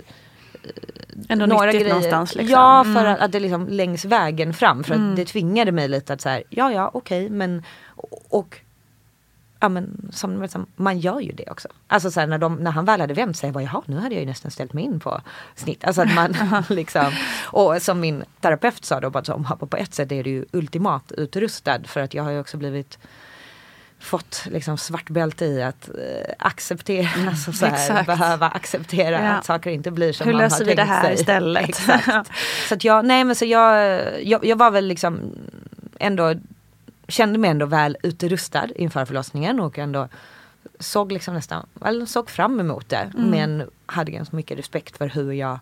Ändå nyttigt någonstans. Liksom. Ja, för Mm. att, att det liksom längs vägen fram. För att det tvingade mig lite att så här, ja ja okej men och, och ja men som, liksom, man gör ju det också. Alltså så här, när, de, när han väl hade vänt sig, jag bara jaha nu hade jag ju nästan ställt mig in på snitt. Alltså att man liksom, och som min terapeut sa då, bara som, på ett sätt är det ju ultimat utrustad för att jag har ju också blivit fått liksom svart bälte i att eh, acceptera, Mm, alltså så här, behöva acceptera Ja. att saker inte blir som Hur man har löser vi tänkt det här sig. istället? Så att jag, nej men så jag, jag, jag var väl liksom ändå, kände mig ändå väl utrustad inför förlossningen och ändå såg liksom nästan, eller såg fram emot det. Mm. Men hade ganska mycket respekt för hur jag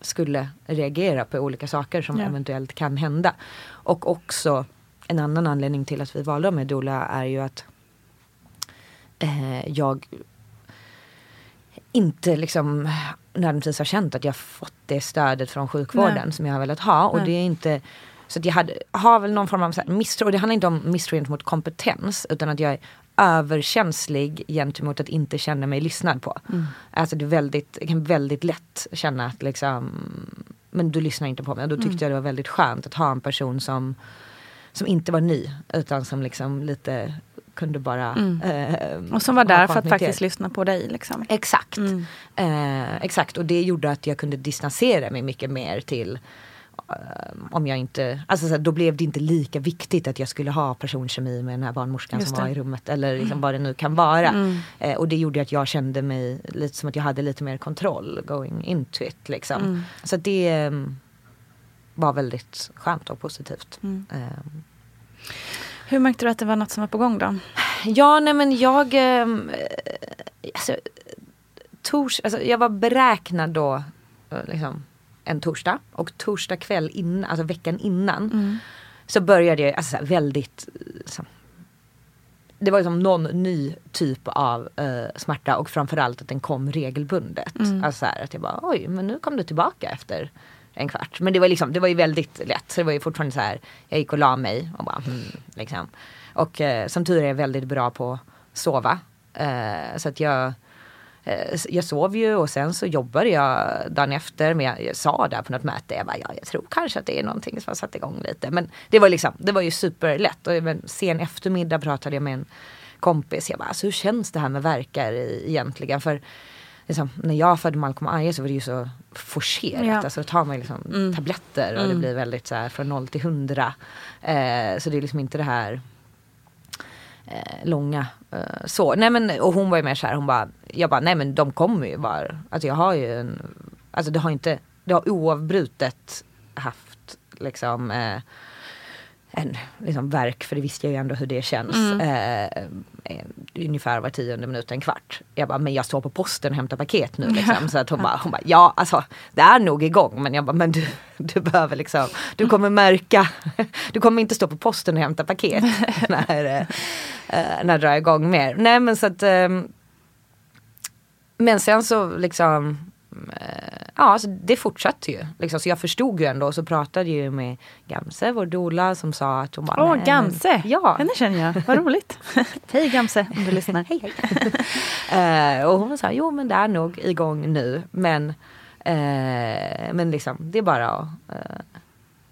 skulle reagera på olika saker som Ja. eventuellt kan hända. Och också en annan anledning till att vi valde med Dola är ju att eh, jag inte liksom nödvändigtvis har känt att jag fått det stödet från sjukvården Nej. som jag har velat ha. Och Nej. det är inte så jag hade, har väl någon form av så misstro. Och det handlar inte om misstro gentemot kompetens utan att jag är överkänslig gentemot att inte känna mig lyssnad på. Mm. Alltså det är väldigt, jag kan väldigt lätt känna att liksom men du lyssnar inte på mig. Och då tyckte Mm. jag det var väldigt skönt att ha en person som, som inte var ny utan som liksom lite kunde bara Mm. eh, Och som var där för att faktiskt lyssna på dig. Liksom. Exakt. Mm. Eh, exakt och det gjorde att jag kunde distansera mig mycket mer till om jag inte, alltså så här, då blev det inte lika viktigt att jag skulle ha personkemi med den här barnmorskan Just som det. var i rummet eller liksom vad det nu kan vara. Mm. Eh, och det gjorde att jag kände mig lite som att jag hade lite mer kontroll going into it liksom. Mm. Så det eh, var väldigt skönt och positivt. Mm. Eh, Hur märkte du att det var något som var på gång då? Ja, nej men jag... Eh, alltså, tors, alltså, jag var beräknad då eh, liksom, en torsdag. Och torsdag kväll innan, alltså veckan innan. Mm. Så började jag alltså, väldigt... Så, det var liksom någon ny typ av eh, smärta och framförallt att den kom regelbundet. Mm. Alltså så här, att jag bara oj men nu kom du tillbaka efter en kvart. Men det var, liksom, det var ju väldigt lätt. Så det var ju fortfarande så här, jag gick och la mig och bara hmm, liksom. Och eh, som tur är jag väldigt bra på att sova. Eh, så att jag jag sov ju och sen så jobbade jag dagen efter. Men jag, jag sa där på något möte, jag bara, ja, jag tror kanske att det är någonting som har satt igång lite. Men det var liksom, det var ju superlätt. Och men sen eftermiddag pratade jag med en kompis. Jag bara, alltså, hur känns det här med verkar egentligen? För liksom, när jag födde Malcolm Aje så var det ju så forcerat. Ja. Alltså då tar man liksom Mm. tabletter och det Mm. blir väldigt så här från noll till hundra. Eh, så det är liksom inte det här eh, långa eh, Eh, så. Nej men och hon var ju mer så här, hon bara, jag bara nej men de kommer ju bara, alltså jag har ju en, alltså det har inte, det har oavbrutet haft liksom eh, en liksom verk, för det visste jag ju ändå hur det känns. Mm. Eh, eh, ungefär var tionde minut, en kvart. Jag bara, men jag står på posten och hämtar paket nu liksom. Så att hon bara, hon bara, ja alltså det är nog igång. Men jag bara, men du, du behöver liksom, du kommer märka, du kommer inte stå på posten och hämta paket när, eh, eh, när det drar igång mer. Nej men så att ehm, men sen så liksom eh, Ja, alltså det fortsatte ju. Liksom, så jag förstod ju ändå. Och så pratade ju med Gamse, vår doula, som sa att hon bara... Åh, Gamse! Ja. Henne känner jag. Vad roligt. hej Gamse, om du lyssnar. hej hej. Eh, och hon sa, jo men det är nog igång nu. Men, eh, men liksom, det är bara att eh,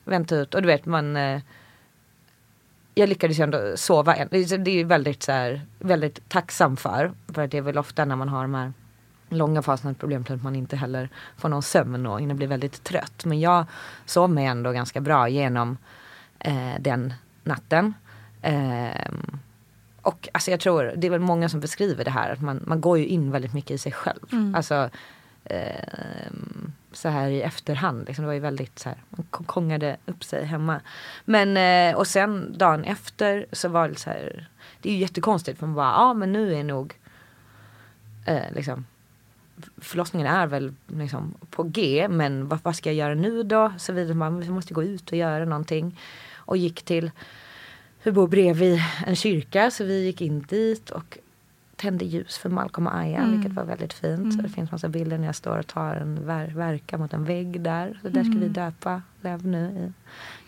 vänta ut. Och du vet, man... Eh, jag lyckades ju ändå sova. En, det är väldigt, så här, väldigt tacksam för. För att det är väl ofta när man har de här långa faserna ett problem till att man inte heller får någon sömn och hinner bli väldigt trött. Men jag sov mig ändå ganska bra genom eh, den natten. Ehm, och alltså jag tror, det är väl många som beskriver det här, att man, man går ju in väldigt mycket i sig själv. Mm. Alltså ehm, så här i efterhand, liksom, det var ju väldigt så här, man kångade upp sig hemma. Men eh, och sen dagen efter så var det så här, det är ju jättekonstigt för man bara, ja men nu är nog eh, liksom förlossningen är väl liksom på G men vad, vad ska jag göra nu då? Så vidare, man, vi måste gå ut och göra någonting. Och gick till, vi bor bredvid en kyrka så vi gick in dit och tände ljus för Malcolm och Aya Mm. vilket var väldigt fint. Så det finns massa bilder när jag står och tar en ver verka mot en vägg där. Så där ska vi döpa Lev nu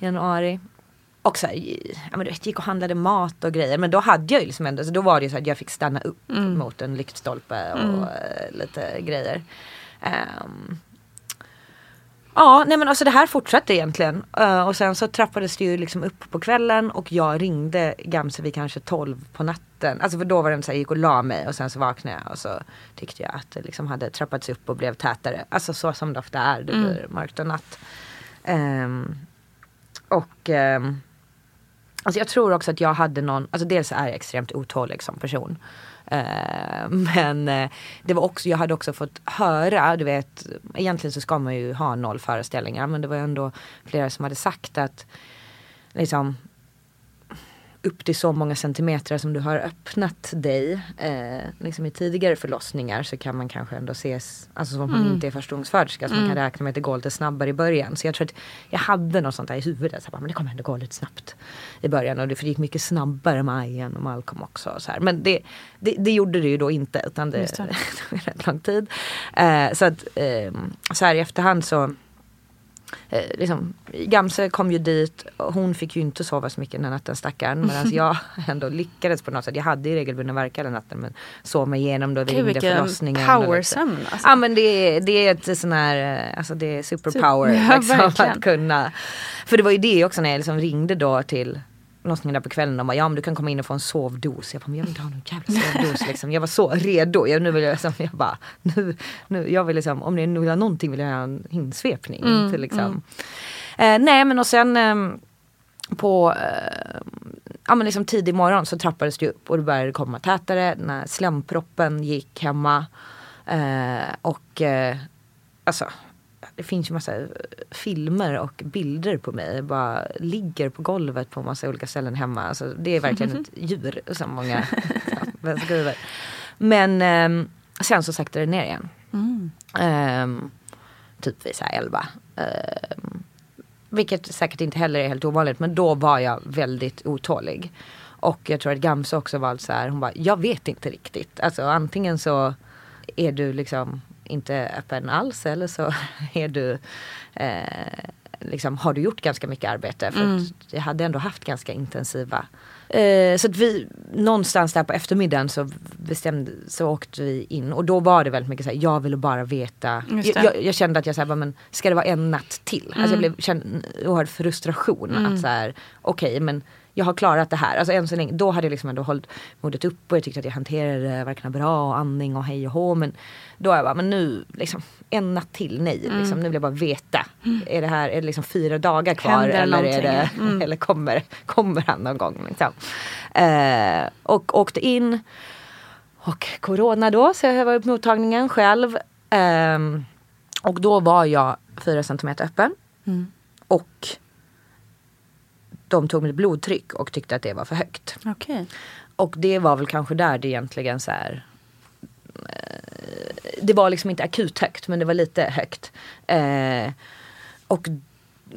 i januari. Och så här, ja, men du vet, gick och handlade mat och grejer. Men då hade jag ju liksom ändå, så då var det ju så att jag fick stanna upp Mm. mot en lyktstolpe och Mm. eh, lite grejer. Ehm, Ja, nej men alltså det här fortsatte egentligen. Uh, och sen så trappades det ju liksom upp på kvällen och jag ringde Gamse vid kanske 12 på natten. Alltså för då var det så här, jag gick och la mig och sen så vaknade jag och så tyckte jag att det liksom hade trappats upp och blev tätare. Alltså så som det ofta är, det blir mörkt och natt. Um, och um, Alltså jag tror också att jag hade någon, alltså dels är jag extremt otålig som person. Uh, men uh, det var också, jag hade också fått höra, du vet, egentligen så ska man ju ha noll föreställningar men det var ändå flera som hade sagt att liksom upp till så många centimeter som du har öppnat dig eh, liksom i tidigare förlossningar så kan man kanske ändå ses, alltså som man mm. inte är förstagångsföderska så mm. man kan räkna med att det går lite snabbare i början. Så jag tror att jag hade något sånt där i huvudet, så här, men det kommer ändå gå lite snabbt i början och det gick mycket snabbare med Ajen och Malcolm också. Så här. Men det, det, det, gjorde det ju då inte utan det, det. tog rätt lång tid. Eh, så att eh, så här i efterhand så eh, liksom, Gamse kom ju dit och hon fick ju inte sova så mycket den natten stackaren. Men jag ändå lyckades på något sätt. Jag hade ju regelbundna verkar den natten men sov mig igenom då ringde förlossningen. powersömn alltså. Ja men det, det är ett sån här, eh, alltså det är superpower. Ja, liksom, att kunna. För det var ju det också när jag liksom ringde då till lossningen där på kvällen och bara ja men du kan komma in och få en sovdos. Jag bara men jag vill inte ha någon jävla sovdos liksom. Jag var så redo. Jag, nu vill jag, liksom, jag bara nu, nu, jag vill liksom om ni vill ha någonting vill jag ha en insvepning. Mm, till, liksom. Mm. Eh, nej men och sen eh, på eh, ja, men liksom tidig morgon så trappades det upp och det började komma tätare. När slemproppen gick hemma. Eh, och eh, alltså det finns ju massa filmer och bilder på mig. Jag bara ligger på golvet på massa olika ställen hemma. Alltså, det är verkligen ett djur som många skriver. Men eh, sen så saktade det ner igen. Mm. Eh, typ vid så här 11. Eh, vilket säkert inte heller är helt ovanligt men då var jag väldigt otålig. Och jag tror att Gamse också var så här, hon bara, jag vet inte riktigt. Alltså antingen så är du liksom inte öppen alls eller så är du eh, liksom, har du gjort ganska mycket arbete. För mm. jag hade ändå haft ganska intensiva eh, så att vi någonstans där på eftermiddagen så bestämde så åkte vi in och då var det väldigt mycket så här, jag ville bara veta. Jag, jag, jag, kände att jag sa men ska det vara en natt till? Mm. Alltså jag mm. blev, kände oerhörd frustration mm. att så här okej okay, men jag har klarat det här. Alltså än så länge, då hade jag liksom ändå hållit modet upp och jag tyckte att jag hanterade det verkligen bra och andning och hej och hå. Men då är jag bara, men nu liksom en natt till, nej. Mm. Liksom, nu vill jag bara veta. Mm. Är det här, är det liksom fyra dagar kvar Händer eller, är det, mm. eller kommer, kommer han någon gång? Liksom. Eh, och åkte in. Och corona då, så jag var på mottagningen själv. Eh, och då var jag fyra centimeter öppen. Mm. Och de tog mitt blodtryck och tyckte att det var för högt. Okay. Och det var väl kanske där det egentligen så här, eh, Det var liksom inte akut högt men det var lite högt. Eh, och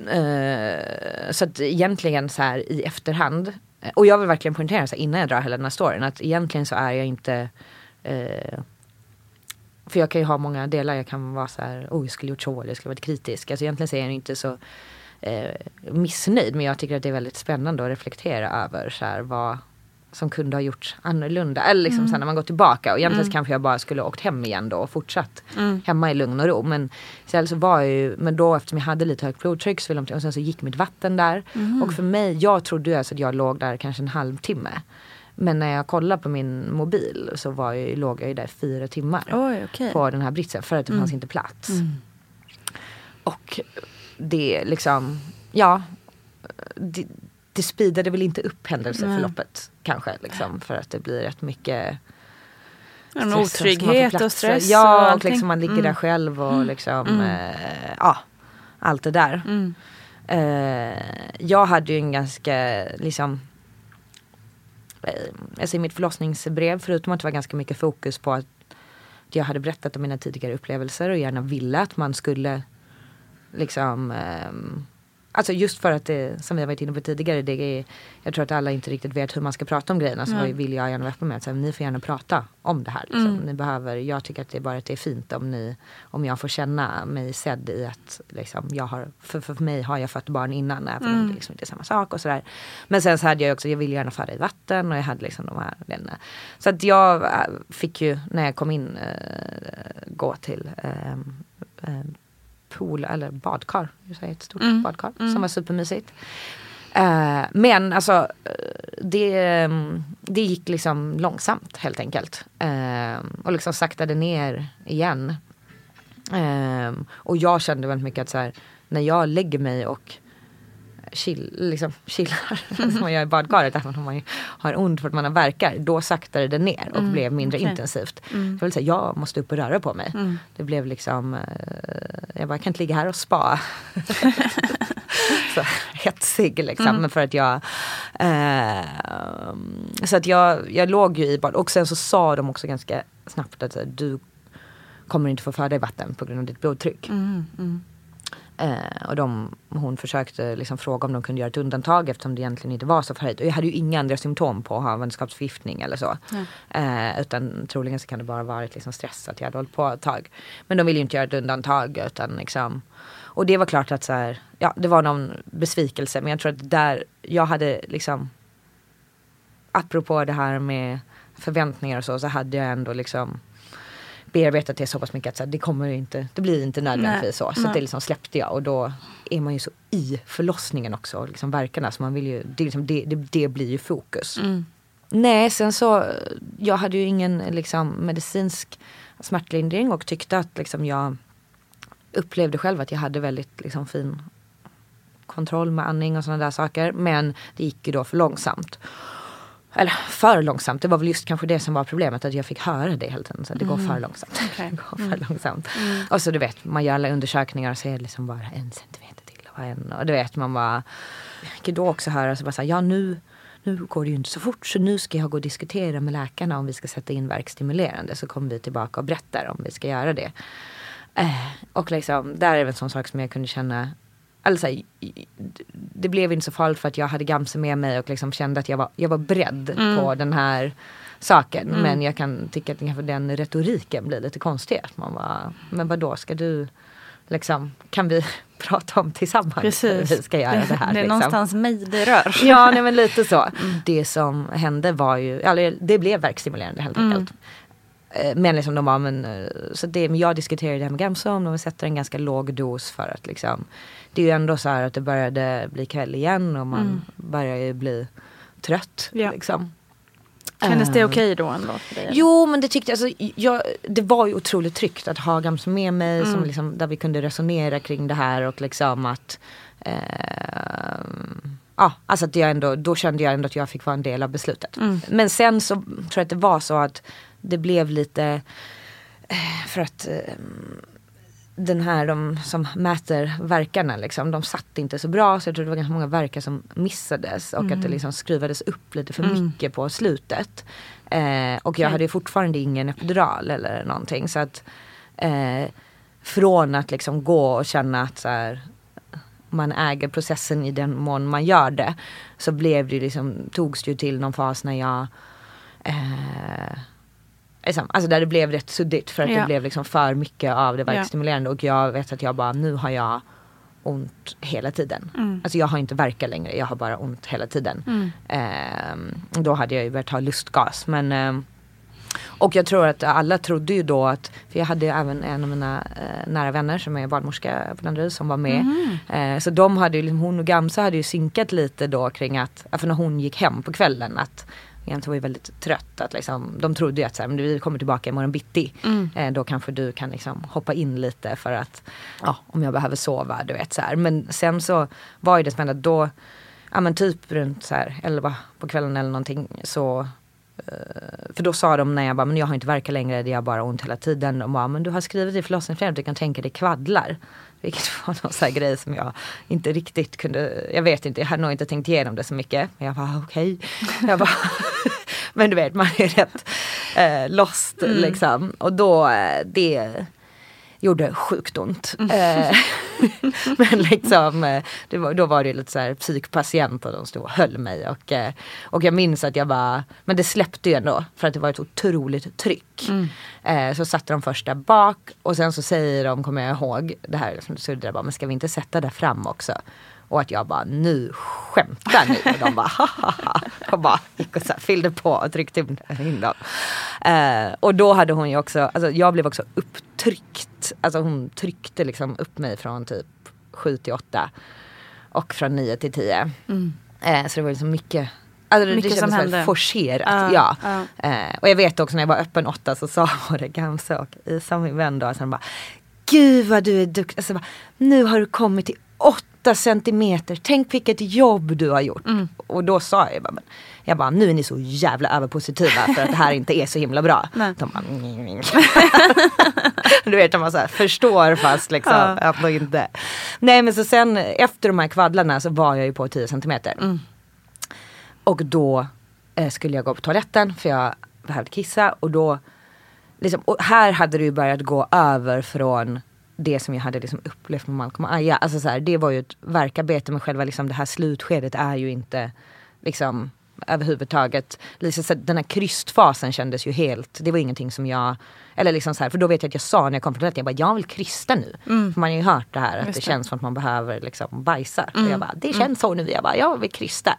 eh, så att egentligen så här i efterhand. Och jag vill verkligen poängtera så här, innan jag drar hela den här storyn att egentligen så är jag inte eh, för jag kan ju ha många delar. Jag kan vara så här, oh jag skulle gjort så eller jag skulle varit kritisk. Alltså egentligen så är jag inte så eh, missnöjd. Men jag tycker att det är väldigt spännande att reflektera över så här, vad som kunde ha gjorts annorlunda. Eller liksom mm. sen när man går tillbaka och egentligen mm. kanske jag bara skulle åkt hem igen då och fortsatt mm. hemma i lugn och ro. Men sen så var jag ju, men då eftersom jag hade lite högt blodtryck så och sen så gick mitt vatten där. Mm. Och för mig, jag trodde alltså att jag låg där kanske en halvtimme. Men när jag kollade på min mobil så var jag, låg jag ju där fyra timmar. Oj, okay. På den här britsen för att det fanns mm. inte plats. Mm. Och det liksom, ja, det, det speedade väl inte upp händelseförloppet mm. kanske liksom för att det blir rätt mycket en otrygghet och stress. Ja, och, och liksom man ligger mm. där själv och mm. liksom, mm. eh, ja, allt det där. Mm. Eh, jag hade ju en ganska, liksom, eh, alltså i mitt förlossningsbrev, förutom att det var ganska mycket fokus på att jag hade berättat om mina tidigare upplevelser och gärna ville att man skulle liksom um, Alltså just för att det, som vi har varit inne på tidigare, det är, jag tror att alla inte riktigt vet hur man ska prata om grejerna. Så mm. vill jag gärna vara öppen med att ni får gärna prata om det här. Liksom. Mm. Ni behöver, jag tycker att det är bara att det är fint om, ni, om jag får känna mig sedd i att liksom, jag har, för, för mig har jag fött barn innan även mm. om det liksom inte är samma sak och sådär. Men sen så hade jag också, jag ville gärna föda i vatten och jag hade liksom de här vännerna. Så att jag äh, fick ju när jag kom in äh, gå till äh, pool eller badkar. Ett stort badkar som var supermysigt. Eh, men alltså det, det gick liksom långsamt helt enkelt. Eh, och liksom saktade ner igen. Eh, och jag kände väldigt mycket att så här, när jag lägger mig och chill, liksom, chillar som man gör i badkaret. Även om man har ont för att man har verkar. Då saktade det ner och blev mindre okej. intensivt. Jag, vill säga, jag måste upp och röra på mig. Det blev liksom, eh, jag bara, jag kan inte ligga här och spa. så hetsig liksom. Men för att jag, eh, så att jag, jag låg ju i bad. Och sen så sa de också ganska snabbt att du kommer inte få föda i vatten på grund av ditt blodtryck. Eh, och de, hon försökte liksom fråga om de kunde göra ett undantag eftersom det egentligen inte var så förhöjt. Och jag hade ju inga andra symptom på havandeskapsförgiftning eller så. Eh, utan troligen så kan det bara varit liksom stress att jag hade hållit på ett tag. Men de ville ju inte göra ett undantag utan liksom och det var klart att så här, ja det var någon besvikelse men jag tror att där jag hade liksom apropå det här med förväntningar och så så hade jag ändå liksom bearbetat det så pass mycket att så här, det kommer inte, det blir inte nödvändigtvis så. Så det liksom släppte jag och då är man ju så i förlossningen också liksom verkarna så man vill ju, det, liksom, det, det, det blir ju fokus. Nej sen så, jag hade ju ingen liksom medicinsk smärtlindring och tyckte att liksom jag upplevde själv att jag hade väldigt liksom fin kontroll med andning och sådana där saker. Men det gick ju då för långsamt. Eller för långsamt. Det var väl just kanske det som var problemet. Att jag fick höra det hela tiden. Så att det går för långsamt. Okej. det går för långsamt. Och så du vet, man gör alla undersökningar och det liksom bara en centimeter till. Och, en, och du vet, man bara... Jag fick då också höra så bara så här, ja nu, nu går det ju inte så fort. Så nu ska jag gå och diskutera med läkarna om vi ska sätta in verkstimulerande. Så kommer vi tillbaka och berättar om vi ska göra det. Eh, och liksom, där är väl en sån sak som jag kunde känna Alltså, det blev inte så farligt för att jag hade Gamse med mig och liksom kände att jag var, jag var beredd på den här saken. Men jag kan tycka att kanske den retoriken blir lite konstig. Att man bara, men vad då ska du liksom, kan vi prata om tillsammans Precis. hur vi ska göra det här? Det är liksom? någonstans mig det rör. Ja, nej, men lite så. Det som hände var ju, eller det blev verkstimulerande helt enkelt. Eh, Men liksom de var, men, eh, så det, men jag diskuterade det här med Gamsa om de sätter en ganska låg dos för att liksom, det är ju ändå så här att det började bli kväll igen och man börjar ju bli trött. Ja. Liksom. Kändes det Eh, okej då ändå för dig? Jo men det tyckte alltså, jag, det var ju otroligt tryggt att ha Gams med mig Mm. som liksom, där vi kunde resonera kring det här och liksom att ehm, Ja, alltså att jag ändå, då kände jag ändå att jag fick vara en del av beslutet. Mm. Men sen så tror jag att det var så att det blev lite eh, för att ehm, den här de som mäter verkarna liksom, de satt inte så bra så jag tror det var ganska många verkar som missades och att det liksom skruvades upp lite för mycket på slutet. Eh, och jag hade fortfarande ingen epidural eller någonting så att eh, från att liksom gå och känna att så här, man äger processen i den mån man gör det. Så blev det liksom, togs det ju till någon fas när jag eh, Alltså där det blev rätt suddigt för att Ja. det blev liksom för mycket av det verkstimulerande och jag vet att jag bara nu har jag ont hela tiden. Mm. Alltså jag har inte verka längre, jag har bara ont hela tiden. Ehm, då hade jag ju börjat ta lustgas men ehm, och jag tror att alla trodde ju då att, för jag hade ju även en av mina eh, nära vänner som är barnmorska på Danderyd som var med. Eh, så de hade ju, liksom, hon och Gamsa hade ju synkat lite då kring att, för när hon gick hem på kvällen att Gamsa var ju väldigt trött. Att liksom, de trodde ju att så här, men vi kommer tillbaka imorgon bitti. Eh, då kanske du kan liksom hoppa in lite för att, ja om jag behöver sova, du vet så här. Men sen så var ju det spännande, då, ja men typ runt så här 11 på kvällen eller någonting så för då sa de när jag bara, men jag har inte verkat längre, det har bara ont hela tiden. De bara, men du har skrivit i förlossningsförsäkringen att du kan tänka dig kvaddlar. Vilket var någon sån här grej som jag inte riktigt kunde, jag vet inte, jag hade nog inte tänkt igenom det så mycket. Men jag bara okej. Jag bara, men du vet man är rätt eh, lost liksom. Och då, eh, det gjorde sjukt ont. Eh, men liksom, eh, var, då var det lite så här psykpatient och de stod och höll mig. Och, eh, och jag minns att jag bara, men det släppte ju ändå för att det var ett otroligt tryck. Eh, så satte de först där bak och sen så säger de, kommer jag ihåg, det här som du bara, men ska vi inte sätta där fram också? Och att jag bara, nu skämtar ni? Och de bara, hahaha. Och bara gick och så här, fyllde på och tryckte in dem. Eh, och då hade hon ju också, alltså jag blev också upptryckt. Alltså hon tryckte liksom upp mig från typ 7 till 8. Och från 9 till 10. Eh, så det var liksom mycket Alltså det, Mycket det som kändes hände. väldigt forcerat. Ja, ja. Eh, och jag vet också när jag var öppen åtta så sa både Gamse och Isa min vän då, de bara Gud vad du är duktig. Alltså, bara, nu har du kommit till åtta centimeter. Tänk vilket jobb du har gjort. Mm. Och då sa jag bara, men, jag bara nu är ni så jävla överpositiva för att det här inte är så himla bra. Nej. De bara, du vet bara så här, förstår fast liksom Ja. ändå inte. Nej men så sen efter de här kvaddlarna så var jag ju på 10 centimeter. Mm. Och då eh, skulle jag gå på toaletten för jag behövde kissa och då liksom, och här hade det ju börjat gå över från det som jag hade liksom upplevt med Malcolm och Aya. Alltså så här, det var ju ett verkarbete men själva liksom det här slutskedet är ju inte liksom överhuvudtaget. Liksom, den här krystfasen kändes ju helt, det var ingenting som jag, eller liksom så här, för då vet jag att jag sa när jag kom på toaletten, jag bara jag vill krysta nu. För man har ju hört det här att Just det, känns som att man behöver liksom bajsa. Och jag bara, det känns så nu, jag bara, jag vill krysta.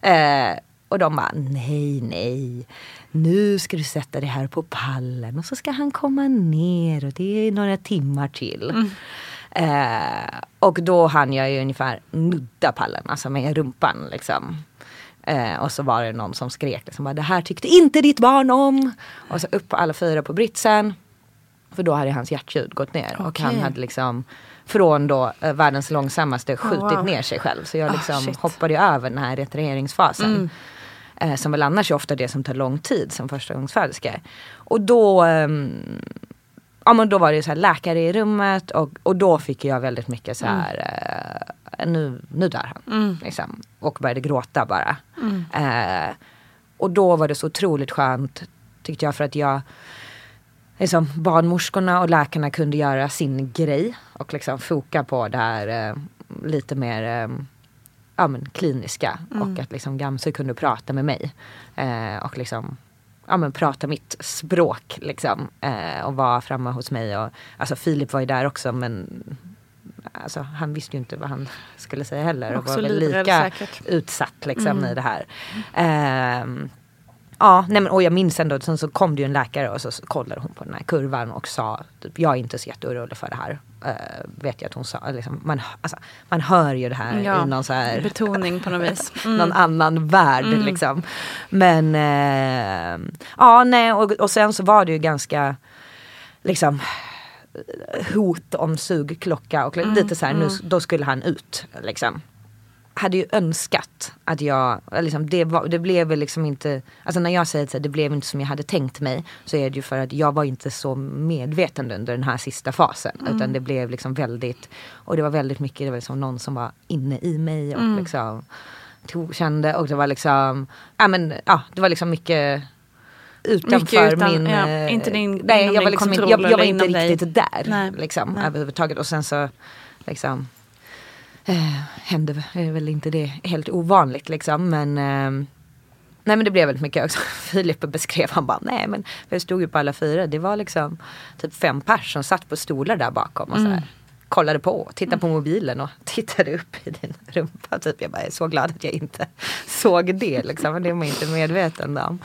Eh, och de bara, nej, nej. Nu ska du sätta dig här på pallen och så ska han komma ner och det är några timmar till. Eh, och då hann jag ju ungefär nudda pallen, alltså med rumpan liksom. Eh, och så var det någon som skrek liksom, bara, det här tyckte inte ditt barn om. Och så upp på alla fyra på britsen. För då hade hans hjärtljud gått ner och han hade liksom från då eh, världens långsammaste skjutit wow. ner sig själv. Så jag Ah, liksom shit. hoppade över den här retireringsfasen. Mm. Eh, som väl annars är ofta det som tar lång tid som förstagångsföderska. Och då, ehm, ja, men då var det så här läkare i rummet och, och då fick jag väldigt mycket så här, eh, nu, nu dör han. Liksom, och började gråta bara. Eh, och då var det så otroligt skönt tyckte jag för att jag liksom, barnmorskorna och läkarna kunde göra sin grej och liksom foka på det här eh, lite mer eh, ja, men, kliniska och att liksom Gamse kunde prata med mig. Eh, och liksom ja, men, prata mitt språk liksom. Eh, och vara framme hos mig. Och, alltså Filip var ju där också men alltså, han visste ju inte vad han skulle säga heller. Och var väl lika säkert. utsatt liksom i det här. Ehm, Ja, nej men, och jag minns ändå, sen så kom det ju en läkare och så kollade hon på den här kurvan och sa typ, jag är inte så jätteorolig för det här. Uh, vet jag att hon sa, liksom, man, alltså, man hör ju det här Ja, i någon så här Betoning på något vis. Mm. någon annan värld liksom. Men eh, ja nej och, och sen så var det ju ganska liksom hot om sugklocka och lite så här nu, då skulle han ut liksom. Hade ju önskat att jag, liksom, det, var, det blev väl liksom inte, alltså när jag säger att det blev inte som jag hade tänkt mig så är det ju för att jag var inte så medveten under den här sista fasen. Utan det blev liksom väldigt, och det var väldigt mycket, det var liksom någon som var inne i mig och liksom tog, kände och det var liksom, ja men ja det var liksom mycket utanför Mycket utan- min... ja, eh, inte din- nej, jag var, liksom, jag, jag var inte inom dig. riktigt där. Nej. Liksom, Nej. överhuvudtaget. Och sen så liksom eh, hände är väl inte det helt ovanligt liksom. Men eh, Nej men det blev väldigt mycket också. Filip beskrev, han bara nej men vi stod ju på alla fyra. Det var liksom typ fem pers som satt på stolar där bakom och så här. Kollade på, tittade på mobilen och tittade upp i din rumpa. Typ. Jag bara är så glad att jag inte såg det liksom. Men det var jag inte medveten om.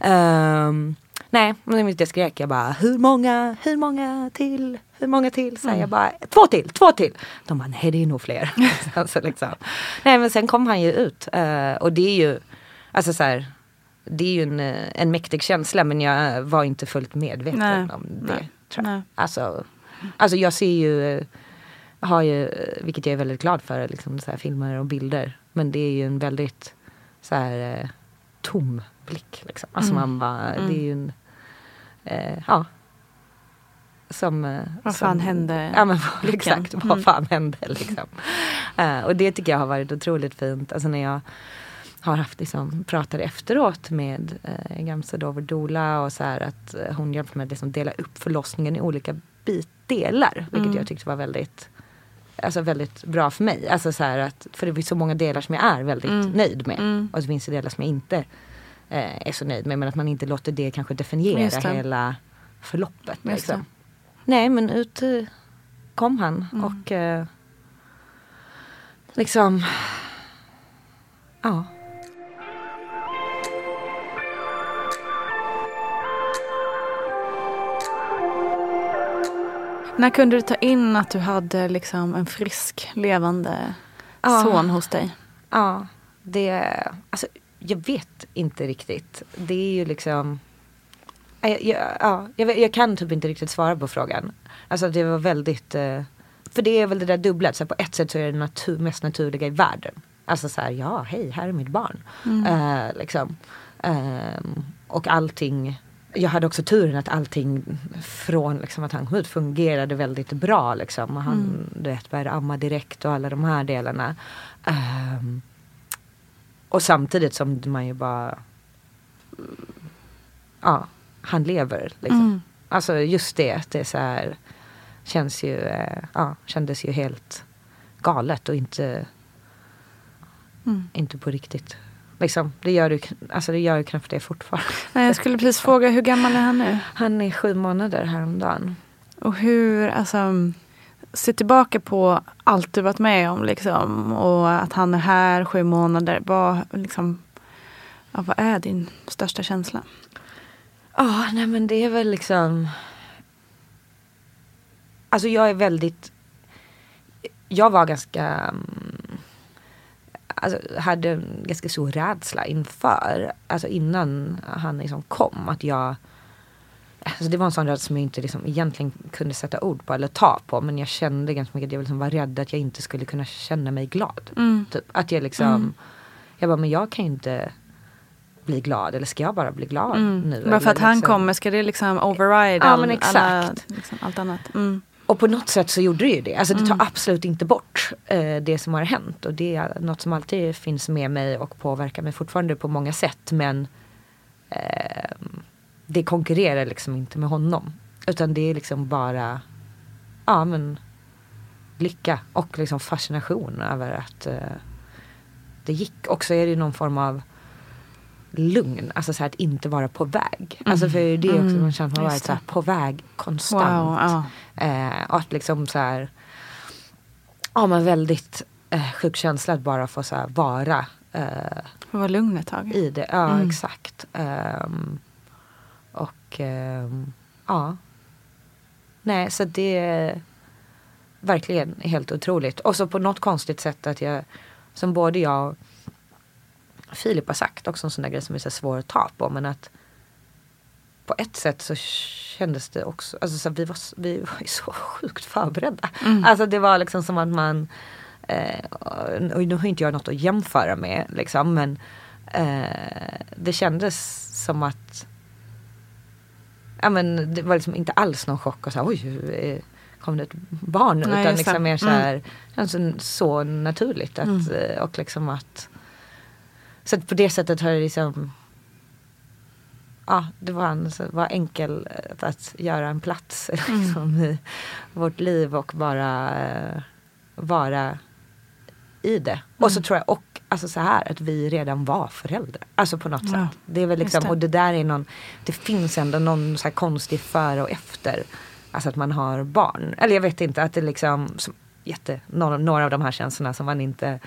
Ehm, nej, men jag skrek jag bara hur många, hur många till, hur många till? Så här, jag bara två till, två till. De bara nej det är nog fler. alltså, liksom. Nej men sen kom han ju ut. eh, och det är ju, alltså så här, det är ju en, eh, en mäktig känsla men jag var inte fullt medveten Nej, om det. nej, Tror jag. nej. Alltså, alltså jag ser ju, eh, har ju, vilket jag är väldigt glad för, liksom så här filmer och bilder. Men det är ju en väldigt så här tom blick. Liksom. Alltså Mm. man bara, det är ju en, eh, ja. Som, eh, Vad som- fan hände? Ja men exakt, vad Mm. fan hände liksom. Eh, och det tycker jag har varit otroligt fint. Alltså när jag har haft liksom, pratat efteråt med eh, vår doula och så här att eh, hon hjälpte mig att liksom dela upp förlossningen i olika bitdelar. Vilket Mm. jag tyckte var väldigt Alltså väldigt bra för mig. Alltså så att, för det finns så många delar som jag är väldigt Mm. nöjd med. Mm. Och så finns det delar som jag inte är så nöjd med. Men att man inte låter det kanske definiera det. hela förloppet. Liksom. Nej men ut eh, kom han Mm. och eh, liksom, ja. När kunde du ta in att du hade liksom en frisk, levande Ja. son hos dig? Ja, det, alltså jag vet inte riktigt. Det är ju liksom, jag, jag, ja, jag, jag kan typ inte riktigt svara på frågan. Alltså det var väldigt, eh, för det är väl det där dubbla, så på ett sätt så är det natur, mest naturliga i världen. Alltså så här, ja hej, här är mitt barn. Eh, liksom. Ehm, och allting, jag hade också turen att allting från liksom, att han kom ut fungerade väldigt bra. Liksom. Och han du vet, började amma direkt och alla de här delarna. Ehm, och samtidigt som man ju bara Ja, han lever liksom. Mm. Alltså just det, det är så här Känns ju, eh, ja, kändes ju helt galet och inte Mm. Inte på riktigt. Liksom, det gör ju, alltså det gör ju knappt det fortfarande. Nej, jag skulle precis fråga, hur gammal är han nu? Han är sju månader häromdagen. Och hur, alltså, se tillbaka på allt du varit med om liksom. Och att han är här sju månader. Vad, liksom, ja, vad är din största känsla? Ja, nej men det är väl liksom Alltså jag är väldigt Jag var ganska mm, Alltså hade en ganska stor rädsla inför Alltså innan han liksom kom att jag Alltså det var en sån rädsla som jag inte liksom egentligen kunde sätta ord på eller ta på men jag kände ganska mycket att jag liksom var rädd att jag inte skulle kunna känna mig glad. Mm. Typ. Att jag liksom Jag bara men jag kan ju inte bli glad eller ska jag bara bli glad Mm. nu? Bara för att Eller han liksom- kommer, ska det liksom override Ja, all. Alla, liksom, allt annat? Mm. Och på något sätt så gjorde det ju det. Alltså det tar absolut inte bort eh, det som har hänt. Och det är något som alltid finns med mig och påverkar mig fortfarande på många sätt. Men eh, det konkurrerar liksom inte med honom. Utan det är liksom bara ja men lycka och liksom fascination över att eh, det gick. Och så är det någon form av lugn, alltså så här att inte vara på väg. Alltså för det är också man känner att man har varit Just så här det. på väg konstant. Wow, ja. Eh, och att liksom så här, ja men väldigt eh, sjuk känsla att bara få så här vara eh, vara lugn ett tag. i det. Ja Mm. exakt. Ehm, och ehm, ja. Nej så det är verkligen helt otroligt. Och så på något konstigt sätt att jag, som både jag och Filip har sagt, också en sån där grej som är så svår att ta på. Men att på ett sätt så kändes det också, alltså så vi, var, vi var ju så sjukt förberedda. Alltså det var liksom som att man, eh, och nu har inte jag något att jämföra med liksom men eh, det kändes som att Ja men det var liksom inte alls någon chock och så här, oj eh, kom det ett barn? Nej, utan liksom mer så Mm. här, alltså, så naturligt att, eh, och liksom att så att på det sättet har det liksom Ja, det var, en, var enkel eh, att göra en plats liksom, i vårt liv och bara vara i det. Och så tror jag och alltså så här att vi redan var föräldrar. Alltså på något Ja, sätt. Det är väl liksom, det. och det där är någon, det finns ändå någon så här konstig före och efter. Alltså att man har barn. Eller jag vet inte att det liksom, som, jätte, några, några av de här känslorna som man inte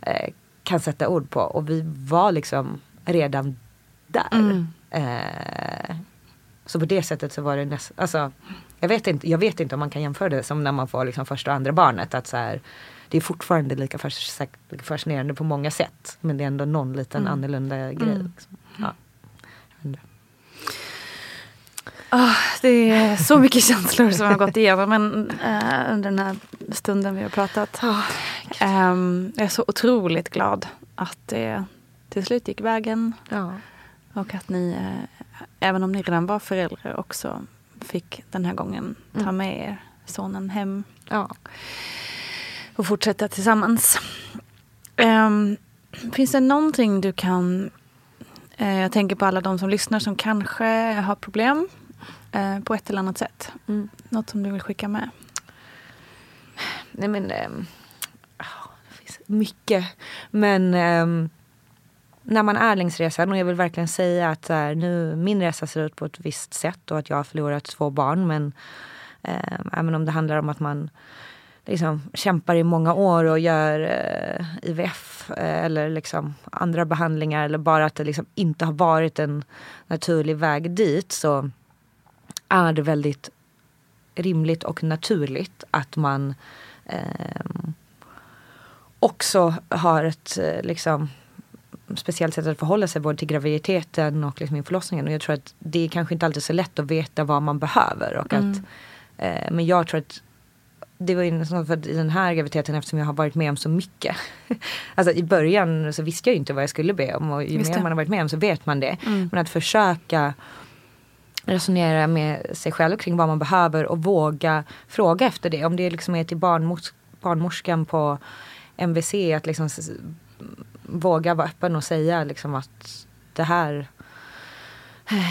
eh, kan sätta ord på. Och vi var liksom redan där. Mm. Eh, så på det sättet så var det nästan, alltså jag vet, inte, jag vet inte om man kan jämföra det som när man får liksom första och andra barnet. Att så här, det är fortfarande lika, fas, lika fascinerande på många sätt. Men det är ändå någon liten annorlunda grej. Liksom. Ja. Ah, det är så mycket känslor som har gått igenom men, eh, under den här stunden vi har pratat. Ehm, jag är så otroligt glad att det till slut gick vägen. Ja. Och att ni, eh, även om ni redan var föräldrar, också fick den här gången ta med er sonen hem Ja. Och fortsätta tillsammans. Ehm, finns det någonting du kan... eh, jag tänker på alla de som lyssnar som kanske har problem eh, på ett eller annat sätt. Mm. Något som du vill skicka med? Nej men ja, det finns mycket. Men ehm, när man är längs resan och jag vill verkligen säga att här, nu, min resa ser ut på ett visst sätt och att jag har förlorat två barn. Men ehm, även om det handlar om att man liksom kämpar i många år och gör eh, IVF eh, eller liksom andra behandlingar eller bara att det liksom inte har varit en naturlig väg dit så är det väldigt rimligt och naturligt att man eh, också har ett eh, liksom speciellt sätt att förhålla sig både till graviditeten och liksom förlossningen. Och jag tror att det är kanske inte alltid så lätt att veta vad man behöver. Och att, Mm. eh, men jag tror att det var nästan för att i den här graviditeten eftersom jag har varit med om så mycket. alltså i början så visste jag ju inte vad jag skulle be om och ju Just mer det. man har varit med om så vet man det. Mm. Men att försöka resonera med sig själv kring vad man behöver och våga fråga efter det. Om det liksom är till barnmors barnmorskan på MVC att liksom våga vara öppen och säga liksom att det här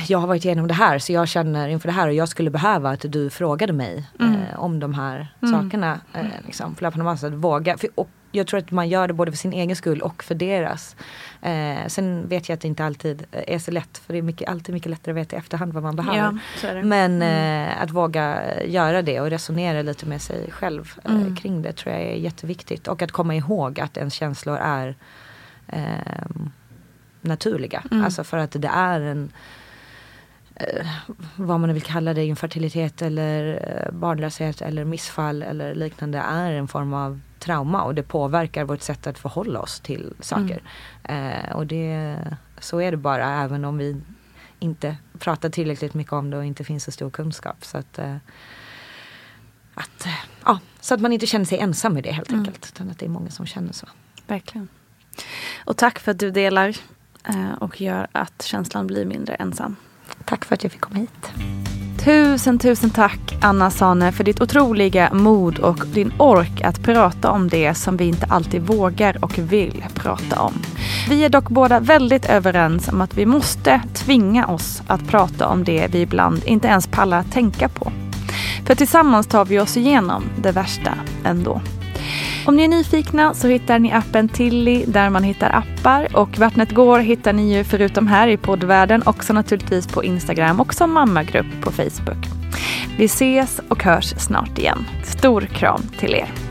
jag har varit igenom det här så jag känner inför det här och jag skulle behöva att du frågade mig Mm. eh, om de här Mm. sakerna. Eh, liksom, på löpande band. Att våga. För, och jag tror att man gör det både för sin egen skull och för deras. Eh, sen vet jag att det inte alltid är så lätt för det är mycket, alltid mycket lättare att veta i efterhand vad man behöver. Ja. Men Mm. eh, att våga göra det och resonera lite med sig själv eh, Mm. kring det tror jag är jätteviktigt. Och att komma ihåg att ens känslor är ehm, naturliga. Mm. Alltså för att det är en vad man vill kalla det, infertilitet eller eh, barnlöshet eller missfall eller liknande är en form av trauma och det påverkar vårt sätt att förhålla oss till saker. Eh, och det, så är det bara även om vi inte pratar tillräckligt mycket om det och inte finns så stor kunskap. Så att, eh, att, eh, ja, så att man inte känner sig ensam i det helt Mm. enkelt. Utan att det är många som känner så. Verkligen. Och tack för att du delar eh, och gör att känslan blir mindre ensam. Tack för att jag fick komma hit. Tusen, tusen tack Anna Sane för ditt otroliga mod och din ork att prata om det som vi inte alltid vågar och vill prata om. Vi är dock båda väldigt överens om att vi måste tvinga oss att prata om det vi ibland inte ens pallar att tänka på. För tillsammans tar vi oss igenom det värsta ändå. Om ni är nyfikna så hittar ni appen Tilly där man hittar appar och Vattnet går hittar ni ju förutom här i poddvärlden också naturligtvis på Instagram och som mammagrupp på Facebook. Vi ses och hörs snart igen. Stor kram till er.